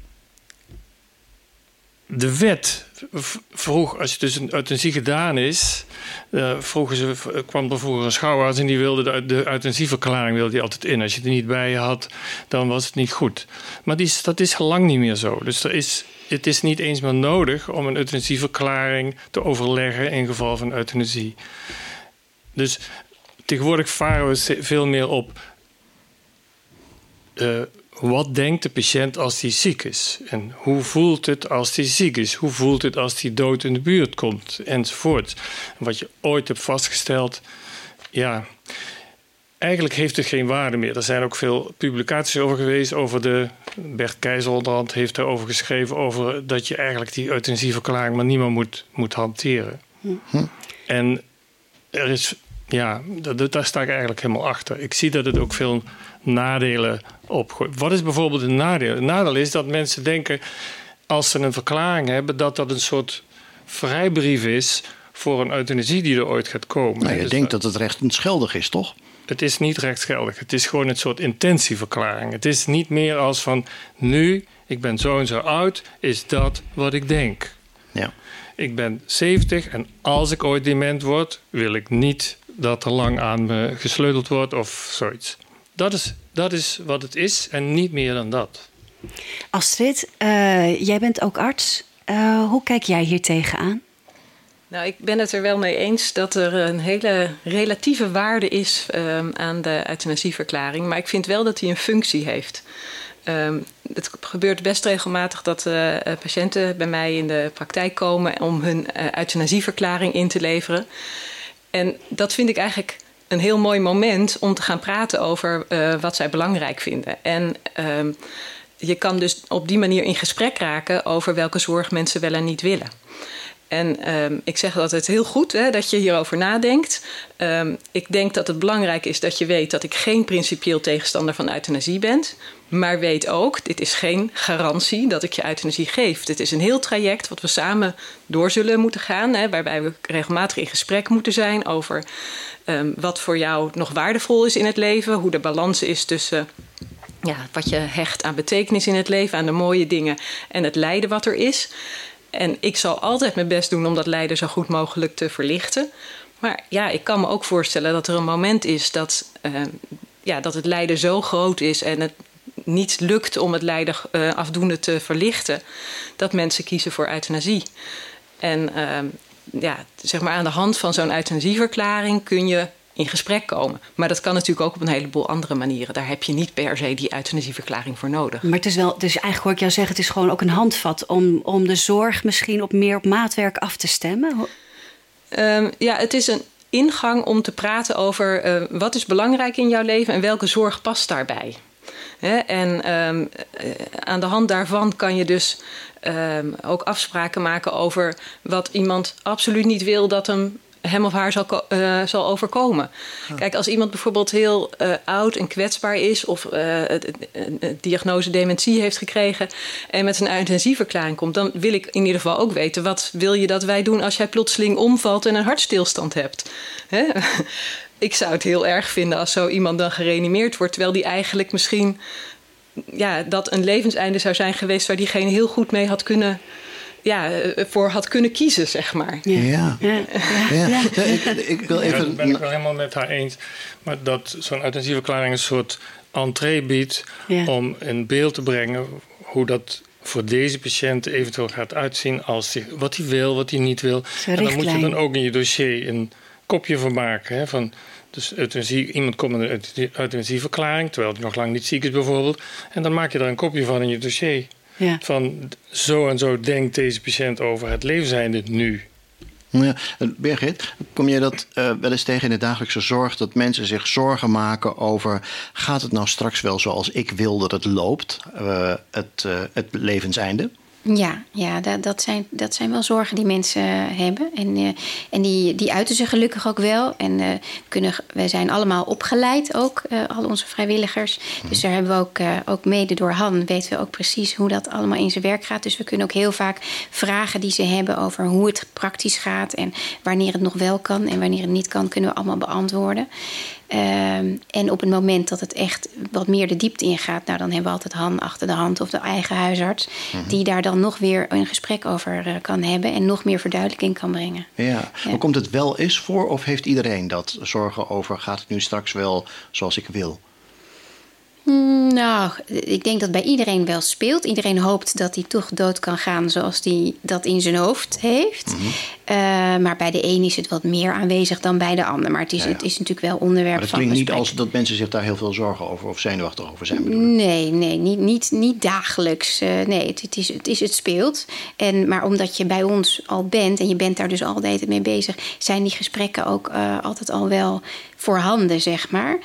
de wet vroeg, als je dus een euthanasie gedaan is, uh, ze, kwam er vroeger een schouwarts en die wilde de, de euthanasieverklaring wilde die altijd in. Als je er niet bij had, dan was het niet goed. Maar dat is lang niet meer zo. Dus er is, het is niet eens meer nodig om een euthanasieverklaring te overleggen in geval van euthanasie. Dus tegenwoordig varen we veel meer op. Uh, wat denkt de patiënt als hij ziek is? En hoe voelt het als hij ziek is? Hoe voelt het als hij dood in de buurt komt? Enzovoort. Wat je ooit hebt vastgesteld, ja, eigenlijk heeft het geen waarde meer. Er zijn ook veel publicaties over geweest. Over de, Bert Keizer onderhand heeft erover geschreven... over dat je eigenlijk die euthanasieverklaring maar niemand moet, moet hanteren. Hm. En er is ja, daar sta ik eigenlijk helemaal achter. Ik zie dat het ook veel nadelen opgooit. Wat is bijvoorbeeld een nadeel? Een nadeel is dat mensen denken, als ze een verklaring hebben, dat dat een soort vrijbrief is voor een euthanasie die er ooit gaat komen. Nou, je dus denkt dat het rechtsgeldig is, toch? Het is niet rechtsgeldig. Het is gewoon een soort intentieverklaring. Het is niet meer als van nu, ik ben zo en zo oud, is dat wat ik denk. Ja. Ik ben 70 en als ik ooit dement word, wil ik niet dat er lang aan me gesleuteld wordt of zoiets. Dat is, dat is wat het is en niet meer dan dat. Astrid, uh, jij bent ook arts. Uh, hoe kijk jij hier tegenaan? Nou, ik ben het er wel mee eens dat er een hele relatieve waarde is um, aan de euthanasieverklaring. Maar ik vind wel dat hij een functie heeft. Um, het gebeurt best regelmatig dat uh, patiënten bij mij in de praktijk komen om hun uh, euthanasieverklaring in te leveren. En dat vind ik eigenlijk een heel mooi moment om te gaan praten over uh, wat zij belangrijk vinden. En uh, je kan dus op die manier in gesprek raken over welke zorg mensen wel en niet willen. En um, ik zeg altijd heel goed hè, dat je hierover nadenkt. Um, ik denk dat het belangrijk is dat je weet dat ik geen principieel tegenstander van euthanasie ben. Maar weet ook, dit is geen garantie dat ik je euthanasie geef. Dit is een heel traject wat we samen door zullen moeten gaan. Hè, waarbij we regelmatig in gesprek moeten zijn over um, wat voor jou nog waardevol is in het leven. Hoe de balans is tussen ja, wat je hecht aan betekenis in het leven, aan de mooie dingen en het lijden wat er is. En ik zal altijd mijn best doen om dat lijden zo goed mogelijk te verlichten. Maar ja, ik kan me ook voorstellen dat er een moment is dat, uh, ja, dat het lijden zo groot is en het niet lukt om het lijden uh, afdoende te verlichten, dat mensen kiezen voor euthanasie. En uh, ja, zeg maar aan de hand van zo'n euthanasieverklaring kun je in gesprek komen. Maar dat kan natuurlijk ook op een heleboel andere manieren. Daar heb je niet per se die euthanasieverklaring voor nodig. Maar het is wel, dus eigenlijk hoor ik jou zeggen, het is gewoon ook een handvat om, om de zorg misschien op meer op maatwerk af te stemmen. Um, ja, het is een ingang om te praten over uh, wat is belangrijk in jouw leven en welke zorg past daarbij. En um, aan de hand daarvan kan je dus um, ook afspraken maken over wat iemand absoluut niet wil dat hem hem of haar zal, uh, zal overkomen. Ja. Kijk, als iemand bijvoorbeeld heel uh, oud en kwetsbaar is... of uh, een diagnose dementie heeft gekregen... en met een euthanasieverklaring komt... dan wil ik in ieder geval ook weten... wat wil je dat wij doen als jij plotseling omvalt... en een hartstilstand hebt? Hè? Ik zou het heel erg vinden als zo iemand dan gereanimeerd wordt... terwijl die eigenlijk misschien... Ja, dat een levenseinde zou zijn geweest... waar diegene heel goed mee had kunnen ja, voor had kunnen kiezen, zeg maar. Ja. ja. ja. ja. ja. Ik, ik, wil even... Ja, dat ben ik wel helemaal met haar eens. Maar dat zo'n euthanasieverklaring een soort entree biedt... om in beeld te brengen hoe dat voor deze patiënt eventueel gaat uitzien... als die, wat hij wil, wat hij niet wil. En dan moet je dan ook in je dossier een kopje van maken. Hè, van, dus euthanasie, iemand komt met een euthanasieverklaring... terwijl hij nog lang niet ziek is bijvoorbeeld... en dan maak je daar een kopje van in je dossier... Ja. Van zo en zo denkt deze patiënt over het levenseinde nu. Ja, Birgit, kom je dat uh, wel eens tegen in de dagelijkse zorg? Dat mensen zich zorgen maken over... gaat het nou straks wel zoals ik wil dat het loopt? Uh, het, uh, het levenseinde? Ja, ja dat, dat, zijn, dat zijn wel zorgen die mensen hebben. En, uh, en die, die uiten ze gelukkig ook wel. En uh, kunnen, wij zijn allemaal opgeleid ook, uh, al onze vrijwilligers. Dus daar hebben we ook, ook mede door Han... weten we ook precies hoe dat allemaal in zijn werk gaat. Dus we kunnen ook heel vaak vragen die ze hebben... over hoe het praktisch gaat en wanneer het nog wel kan... en wanneer het niet kan, kunnen we allemaal beantwoorden. Um, en op het moment dat het echt wat meer de diepte ingaat, nou, dan hebben we altijd Han achter de hand of de eigen huisarts, mm -hmm. die daar dan nog weer een gesprek over uh, kan hebben en nog meer verduidelijking kan brengen. Ja. ja. Maar komt het wel eens voor of heeft iedereen dat zorgen over gaat het nu straks wel zoals ik wil? Nou, ik denk dat bij iedereen wel speelt. Iedereen hoopt dat hij toch dood kan gaan zoals hij dat in zijn hoofd heeft. Mm -hmm. uh, maar bij de een is het wat meer aanwezig dan bij de ander. Maar het is, ja, ja. Het is natuurlijk wel onderwerp maar van het klinkt niet als dat mensen zich daar heel veel zorgen over of zenuwachtig over zijn. Nee, nee, niet, niet, niet dagelijks. Uh, nee, het, het, is, het, is, het speelt. En, maar omdat je bij ons al bent en je bent daar dus altijd mee bezig... zijn die gesprekken ook uh, altijd al wel voorhanden, zeg maar.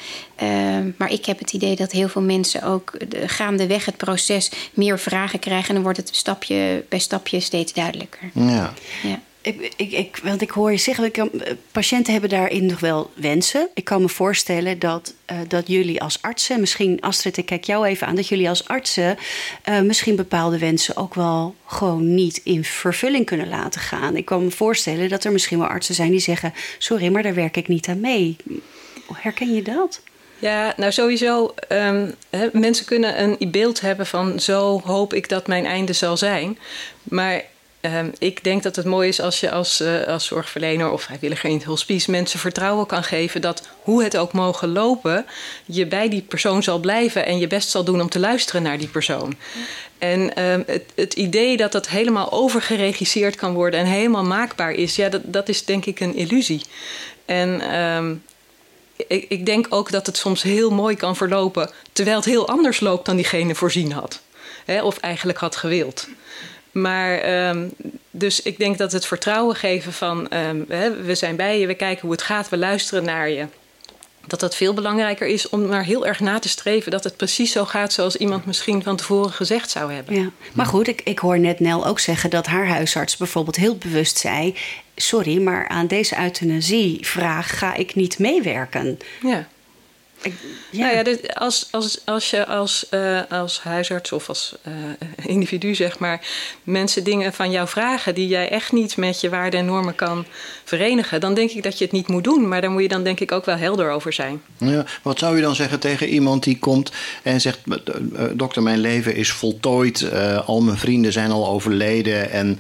Uh, maar ik heb het idee dat heel veel mensen ook de, gaandeweg het proces meer vragen krijgen. En dan wordt het stapje bij stapje steeds duidelijker. Ja. ja. Ik, ik, ik, want ik hoor je zeggen, ik, patiënten hebben daarin nog wel wensen. Ik kan me voorstellen dat, uh, dat jullie als artsen, misschien Astrid, ik kijk jou even aan, dat jullie als artsen uh, misschien bepaalde wensen ook wel gewoon niet in vervulling kunnen laten gaan. Ik kan me voorstellen dat er misschien wel artsen zijn die zeggen: Sorry, maar daar werk ik niet aan mee. Herken je dat? Ja, nou sowieso. He, mensen kunnen een beeld hebben van zo hoop ik dat mijn einde zal zijn. Maar um, ik denk dat het mooi is als je als, uh, als zorgverlener of vrijwilliger in het hospice mensen vertrouwen kan geven dat hoe het ook mogen lopen, je bij die persoon zal blijven en je best zal doen om te luisteren naar die persoon. En um, het, het, idee dat dat helemaal overgeregisseerd kan worden en helemaal maakbaar is, ja, dat, dat is denk ik een illusie. En ik, ik, denk ook dat het soms heel mooi kan verlopen, terwijl het heel anders loopt dan diegene voorzien had. Hè, of eigenlijk had gewild. Maar um, dus ik denk dat het vertrouwen geven van hè, we zijn bij je, we kijken hoe het gaat, we luisteren naar je. Dat dat veel belangrijker is om maar heel erg na te streven dat het precies zo gaat zoals iemand misschien van tevoren gezegd zou hebben. Ja. Maar goed, ik, ik hoor net Nel ook zeggen dat haar huisarts bijvoorbeeld heel bewust zei: Sorry, maar aan deze euthanasievraag ga ik niet meewerken. Ja. Ja. Nou ja, dus als, als, als je als, uh, als huisarts of als uh, [LAUGHS] individu, zeg maar, mensen dingen van jou vragen die jij echt niet met je waarden en normen kan verenigen, dan denk ik dat je het niet moet doen. Maar daar moet je dan denk ik ook wel helder over zijn. Ja, wat zou je dan zeggen tegen iemand die komt en zegt: uh, Dokter, mijn leven is voltooid, al mijn vrienden zijn al overleden en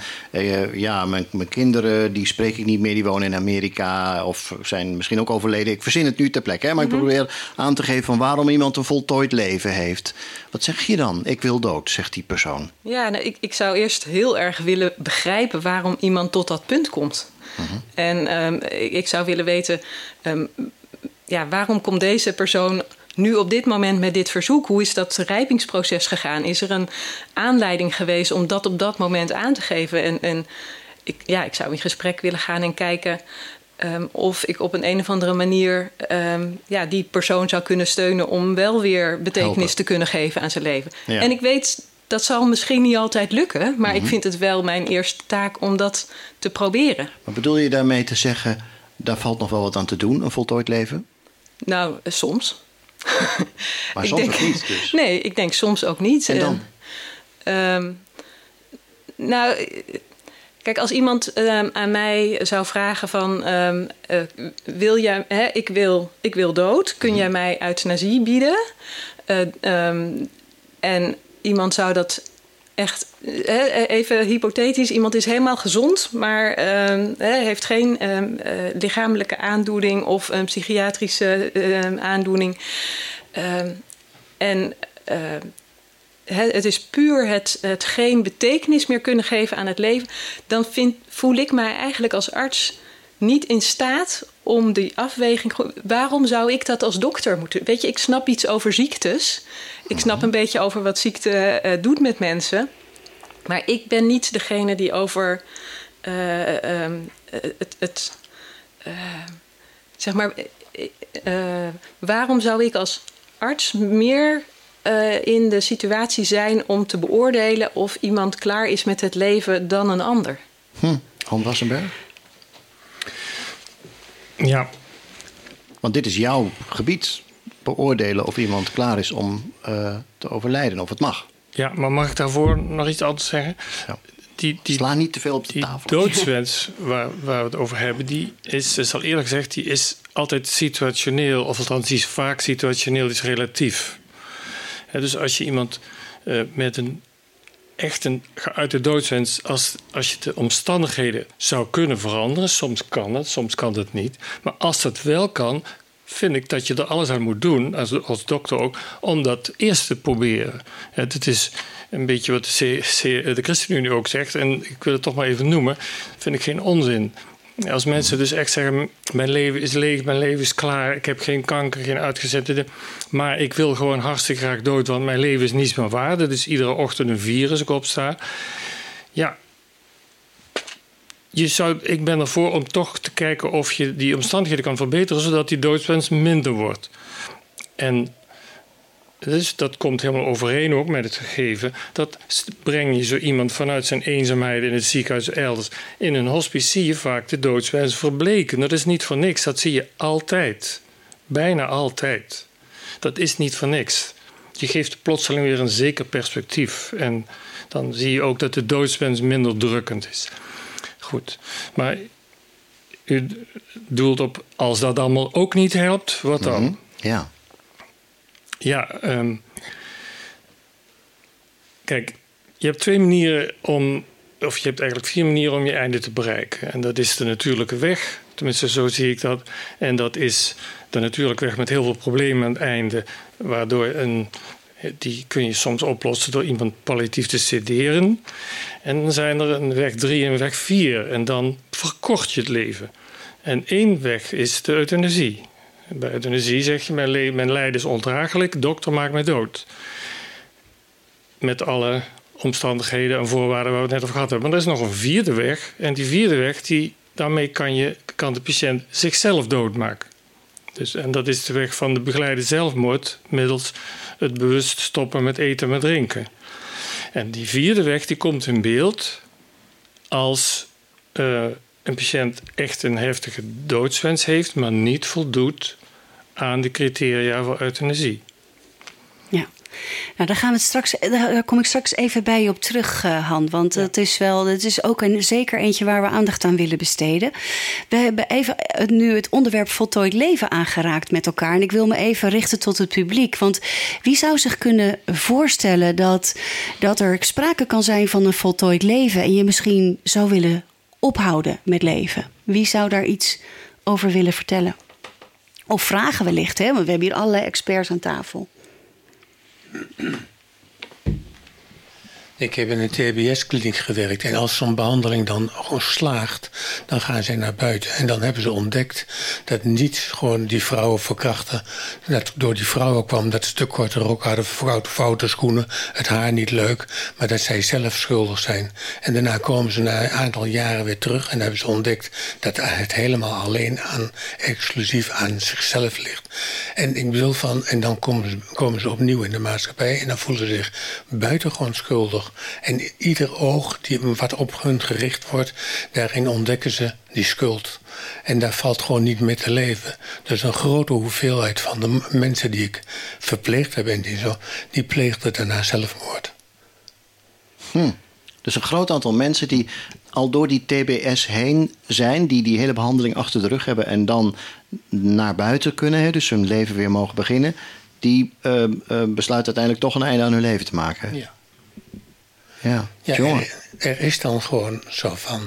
ja, mijn, mijn kinderen die spreek ik niet meer, die wonen in Amerika of zijn misschien ook overleden. Ik verzin het nu ter plekke, hè, maar ik mhm. probeer aan te geven van waarom iemand een voltooid leven heeft. Wat zeg je dan? Ik wil dood, zegt die persoon. Ja, nou, ik, ik zou eerst heel erg willen begrijpen waarom iemand tot dat punt komt. Mhm. En um, ik, ik, zou willen weten, um, ja, waarom komt deze persoon nu op dit moment met dit verzoek? Hoe is dat rijpingsproces gegaan? Is er een aanleiding geweest om dat op dat moment aan te geven? En, en ik, ja, ik zou in gesprek willen gaan en kijken Ehm, of ik op een, een of andere manier ehm, ja, die persoon zou kunnen steunen om wel weer betekenis te kunnen geven aan zijn leven. En ik weet, dat zal misschien niet altijd lukken, maar ik mhm. vind het wel mijn eerste taak om dat te proberen. Maar bedoel je daarmee te zeggen, daar valt nog wel wat aan te doen, een voltooid leven? Nou, eh, soms. [LAUGHS] maar soms denk, ook niet dus? Nee, ik denk soms ook niet. En dan? Uh, nou Kijk, als iemand ehm, aan mij zou vragen van... Ehm, eh, wil jij, hè, ik, wil, ik wil dood, kun jij mij euthanasie bieden? Uh, um, en iemand zou dat echt... even hypothetisch, iemand is helemaal gezond... maar heeft geen lichamelijke aandoening of een psychiatrische aandoening... en het is puur het, het geen betekenis meer kunnen geven aan het leven, dan vind, voel ik mij eigenlijk als arts niet in staat om die afweging. Waarom zou ik dat als dokter moeten? Weet je, ik snap iets over ziektes. Ik snap een beetje over wat ziekte uh, doet met mensen. Maar ik ben niet degene die over uh, uh, het. het zeg maar, waarom zou ik als arts meer uh, in de situatie zijn om te beoordelen of iemand klaar is met het leven dan een ander. Hm. Han Wassenberg? Ja. Want dit is jouw gebied. Beoordelen of iemand klaar is om uh, te overlijden, of het mag. Ja, maar mag ik daarvoor nog iets anders zeggen? Ja. Die, die, Sla niet te veel op de die tafel. doodswens [LAUGHS] waar, waar we het over hebben, die is, is al eerlijk gezegd, die is altijd situationeel. Of althans, die is vaak situationeel, die is relatief dus als je iemand uh, met een echt een geuite doodswens, als, als je de omstandigheden zou kunnen veranderen, soms kan het, soms kan het niet. Maar als dat wel kan, vind ik dat je er alles aan moet doen, als, als dokter ook, om dat eerst te proberen. Het is een beetje wat de, C, de ChristenUnie ook zegt, en ik wil het toch maar even noemen, vind ik geen onzin. Als mensen dus echt zeggen: Mijn leven is leeg, mijn leven is klaar, ik heb geen kanker, geen uitgezette. Maar ik wil gewoon hartstikke graag dood, want mijn leven is niets meer waard. Dus iedere ochtend een virus ik. Ja, je zou, ik ben ervoor om toch te kijken of je die omstandigheden kan verbeteren, zodat die doodswens minder wordt. En dus dat komt helemaal overeen ook met het gegeven. Dat breng je zo iemand vanuit zijn eenzaamheid in het ziekenhuis elders. In een hospice zie je vaak de doodswens verbleken. Dat is niet voor niks. Dat zie je altijd. Bijna altijd. Dat is niet voor niks. Je geeft plotseling weer een zeker perspectief. En dan zie je ook dat de doodswens minder drukkend is. Goed. Maar u doelt op als dat allemaal ook niet helpt, wat dan? Mhm. Ja. Ja, um, kijk, je hebt twee manieren om, of je hebt eigenlijk vier manieren om je einde te bereiken. En dat is de natuurlijke weg, tenminste zo zie ik dat. En dat is de natuurlijke weg met heel veel problemen aan het einde, waardoor een, die kun je soms oplossen door iemand palliatief te sederen. En dan zijn er een weg drie en weg vier. En dan verkort je het leven. En één weg is de euthanasie. Bij euthanasie zeg je, mijn, mijn lijden is ondraaglijk, dokter maakt mij dood. Met alle omstandigheden en voorwaarden waar we het net over gehad hebben. Maar er is nog een vierde weg. En die vierde weg, die, daarmee kan, je, kan de patiënt zichzelf doodmaken. Dus, en dat is de weg van de begeleide zelfmoord middels het bewust stoppen met eten en drinken. En die vierde weg die komt in beeld als uh, een patiënt echt een heftige doodswens heeft, maar niet voldoet aan de criteria voor euthanasie. Ja. Nou, daar, gaan we straks, daar kom ik straks even bij je op terug, uh, Han. Want het is wel, het is ook een, zeker eentje waar we aandacht aan willen besteden. We hebben even nu het onderwerp voltooid leven aangeraakt met elkaar. En ik wil me even richten tot het publiek. Want wie zou zich kunnen voorstellen dat, dat er sprake kan zijn van een voltooid leven en je misschien zou willen ophouden met leven? Wie zou daar iets over willen vertellen? Of vragen wellicht, hè? want we hebben hier allerlei experts aan tafel. Ik heb in een TBS-kliniek gewerkt en als zo'n behandeling dan gewoon slaagt, dan gaan ze naar buiten. En dan hebben ze ontdekt dat niet gewoon die vrouwen verkrachten, dat door die vrouwen kwam dat ze te korte rok hadden, foute schoenen, het haar niet leuk, maar dat zij zelf schuldig zijn. En daarna komen ze na een aantal jaren weer terug en hebben ze ontdekt dat het helemaal alleen aan, exclusief aan zichzelf ligt. En ik bedoel van, en dan komen ze, komen ze opnieuw in de maatschappij en dan voelen ze zich buitengewoon schuldig. En ieder oog die, wat op hun gericht wordt, daarin ontdekken ze die schuld. En daar valt gewoon niet meer te leven. Dus een grote hoeveelheid van de mensen die ik verpleegd heb en die zo, die pleegden daarna zelfmoord. Hm. Dus een groot aantal mensen die al door die TBS heen zijn, die die hele behandeling achter de rug hebben en dan naar buiten kunnen, hè, dus hun leven weer mogen beginnen, die uh, uh, besluiten uiteindelijk toch een einde aan hun leven te maken. Ja. Ja, ja er, is dan gewoon zo van.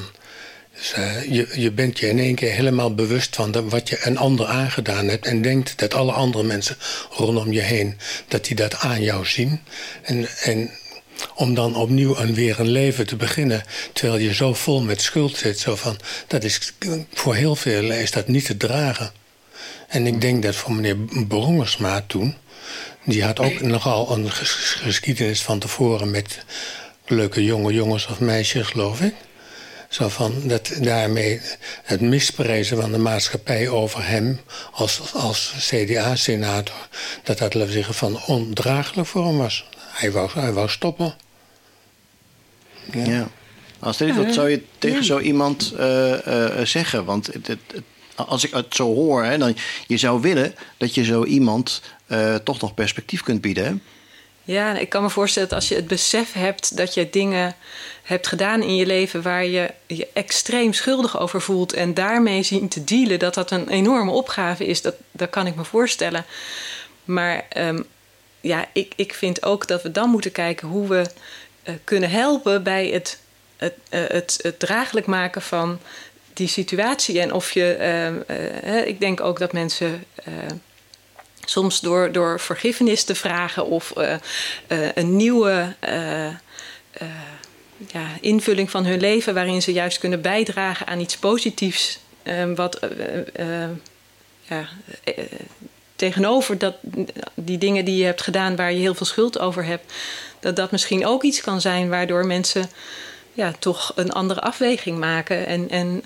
Dus, uh, je, je bent je in één keer helemaal bewust van de, wat je een ander aangedaan hebt. En denkt dat alle andere mensen rondom je heen. dat die dat aan jou zien. En, en om dan opnieuw een, weer een leven te beginnen. terwijl je zo vol met schuld zit. Zo van, dat is, voor heel veel is dat niet te dragen. En ik denk dat voor meneer Brongersma toen. die had ook nogal een geschiedenis van tevoren met leuke jonge jongens of meisjes, geloof ik. Zo van dat daarmee het misprijzen van de maatschappij over hem als, als CDA-senator, dat dat, laten we zeggen, van ondraaglijk voor hem was. Hij wou, hij wou stoppen. Ja. ja. Als dit, wat zou je tegen zo iemand uh, uh, zeggen? Want het, het, als ik het zo hoor, hè, dan je zou willen dat je zo iemand uh, toch nog perspectief kunt bieden. Hè? Ja, ik kan me voorstellen dat als je het besef hebt dat je dingen hebt gedaan in je leven waar je je extreem schuldig over voelt en daarmee zien te dealen, dat dat een enorme opgave is, dat, dat kan ik me voorstellen. Maar um, ja, ik, ik vind ook dat we dan moeten kijken hoe we uh, kunnen helpen bij het, het, uh, het, het draaglijk maken van die situatie. En of je, uh, ik denk ook dat mensen Soms door, door vergiffenis te vragen of uh, uh, een nieuwe uh, ja, invulling van hun leven, waarin ze juist kunnen bijdragen aan iets positiefs. wat ja, tegenover dat, die dingen die je hebt gedaan waar je heel veel schuld over hebt, dat dat misschien ook iets kan zijn waardoor mensen ja, toch een andere afweging maken. En, en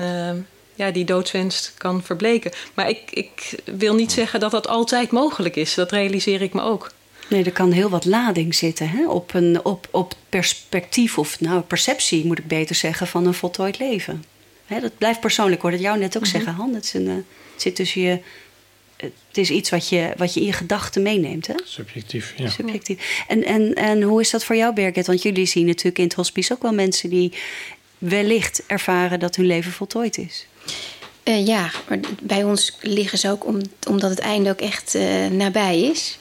ja, die doodswens kan verbleken. Maar ik, ik wil niet zeggen dat dat altijd mogelijk is. Dat realiseer ik me ook. Nee, er kan heel wat lading zitten hè? Op, een, op, op perspectief of nou, perceptie, moet ik beter zeggen, van een voltooid leven. Hè, dat blijft persoonlijk, hoor. Dat jou net ook mm zeggen, Han. Het, is een, het zit tussen je. Het is iets wat je, wat je in je gedachten meeneemt. Hè? Subjectief, ja. Subjectief. En, en, en hoe is dat voor jou, Birgit? Want jullie zien natuurlijk in het hospice ook wel mensen die wellicht ervaren dat hun leven voltooid is. Uh, ja, maar bij ons liggen ze ook om, omdat het einde ook echt uh, nabij is.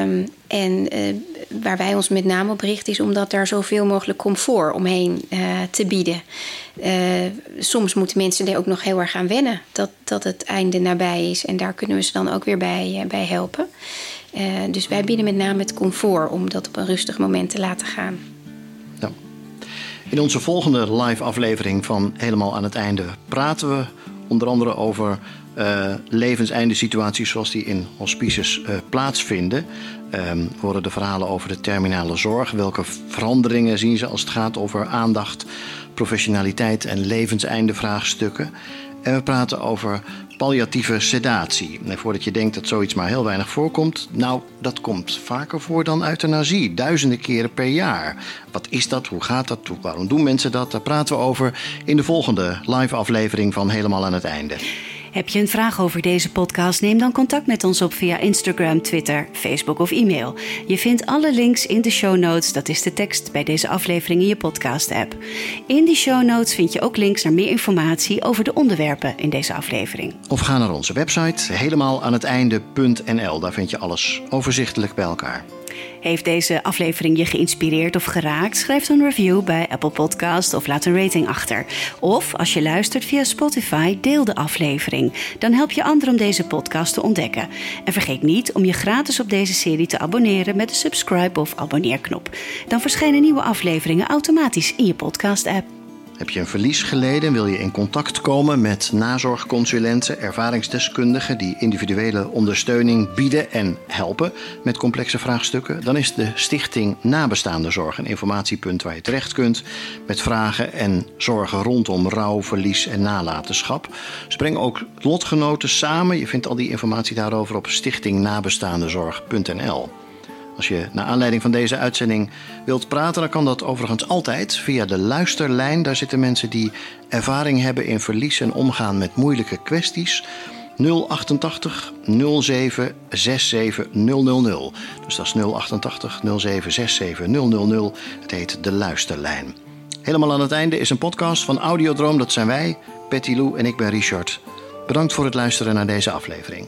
Um, en uh, waar wij ons met name op richten is omdat daar zoveel mogelijk comfort omheen te bieden. soms moeten mensen er ook nog heel erg aan wennen dat, dat het einde nabij is. En daar kunnen we ze dan ook weer bij, bij helpen. dus wij bieden met name het comfort om dat op een rustig moment te laten gaan. In onze volgende live aflevering van Helemaal aan het einde praten we onder andere over uh, levenseinde situaties zoals die in hospices uh, plaatsvinden. Um, horen de verhalen over de terminale zorg. Welke veranderingen zien ze als het gaat over aandacht, professionaliteit en levenseinde vraagstukken. En we praten over palliatieve sedatie. En voordat je denkt dat zoiets maar heel weinig voorkomt, nou, dat komt vaker voor dan euthanasie, duizenden keren per jaar. Wat is dat? Hoe gaat dat? Waarom doen mensen dat? Daar praten we over in de volgende live aflevering van Helemaal aan het einde. Heb je een vraag over deze podcast? Neem dan contact met ons op via Instagram, Twitter, Facebook of e-mail. Je vindt alle links in de show notes. Dat is de tekst bij deze aflevering in je podcast-app. In die show notes vind je ook links naar meer informatie over de onderwerpen in deze aflevering. Of ga naar onze website helemaal aan het einde.nl. Daar vind je alles overzichtelijk bij elkaar. Heeft deze aflevering je geïnspireerd of geraakt? Schrijf een review bij Apple Podcast of laat een rating achter. Of als je luistert via Spotify, deel de aflevering. Dan help je anderen om deze podcast te ontdekken. En vergeet niet om je gratis op deze serie te abonneren met de subscribe of abonneerknop. Dan verschijnen nieuwe afleveringen automatisch in je podcast-app. Heb je een verlies geleden en wil je in contact komen met nazorgconsulenten, ervaringsdeskundigen die individuele ondersteuning bieden en helpen met complexe vraagstukken? Dan is de Stichting Nabestaande Zorg een informatiepunt waar je terecht kunt met vragen en zorgen rondom rouw, verlies en nalatenschap. Brengen ook lotgenoten samen. Je vindt al die informatie daarover op stichtingnabestaandezorg.nl. Als je naar aanleiding van deze uitzending wilt praten, dan kan dat overigens altijd via de luisterlijn. Daar zitten mensen die ervaring hebben in verlies en omgaan met moeilijke kwesties. 088 07 67 000. Dus dat is 088 07 67 000. Het heet De Luisterlijn. Helemaal aan het einde is een podcast van Audiodroom. Dat zijn wij, Betty Lou en ik ben Richard. Bedankt voor het luisteren naar deze aflevering.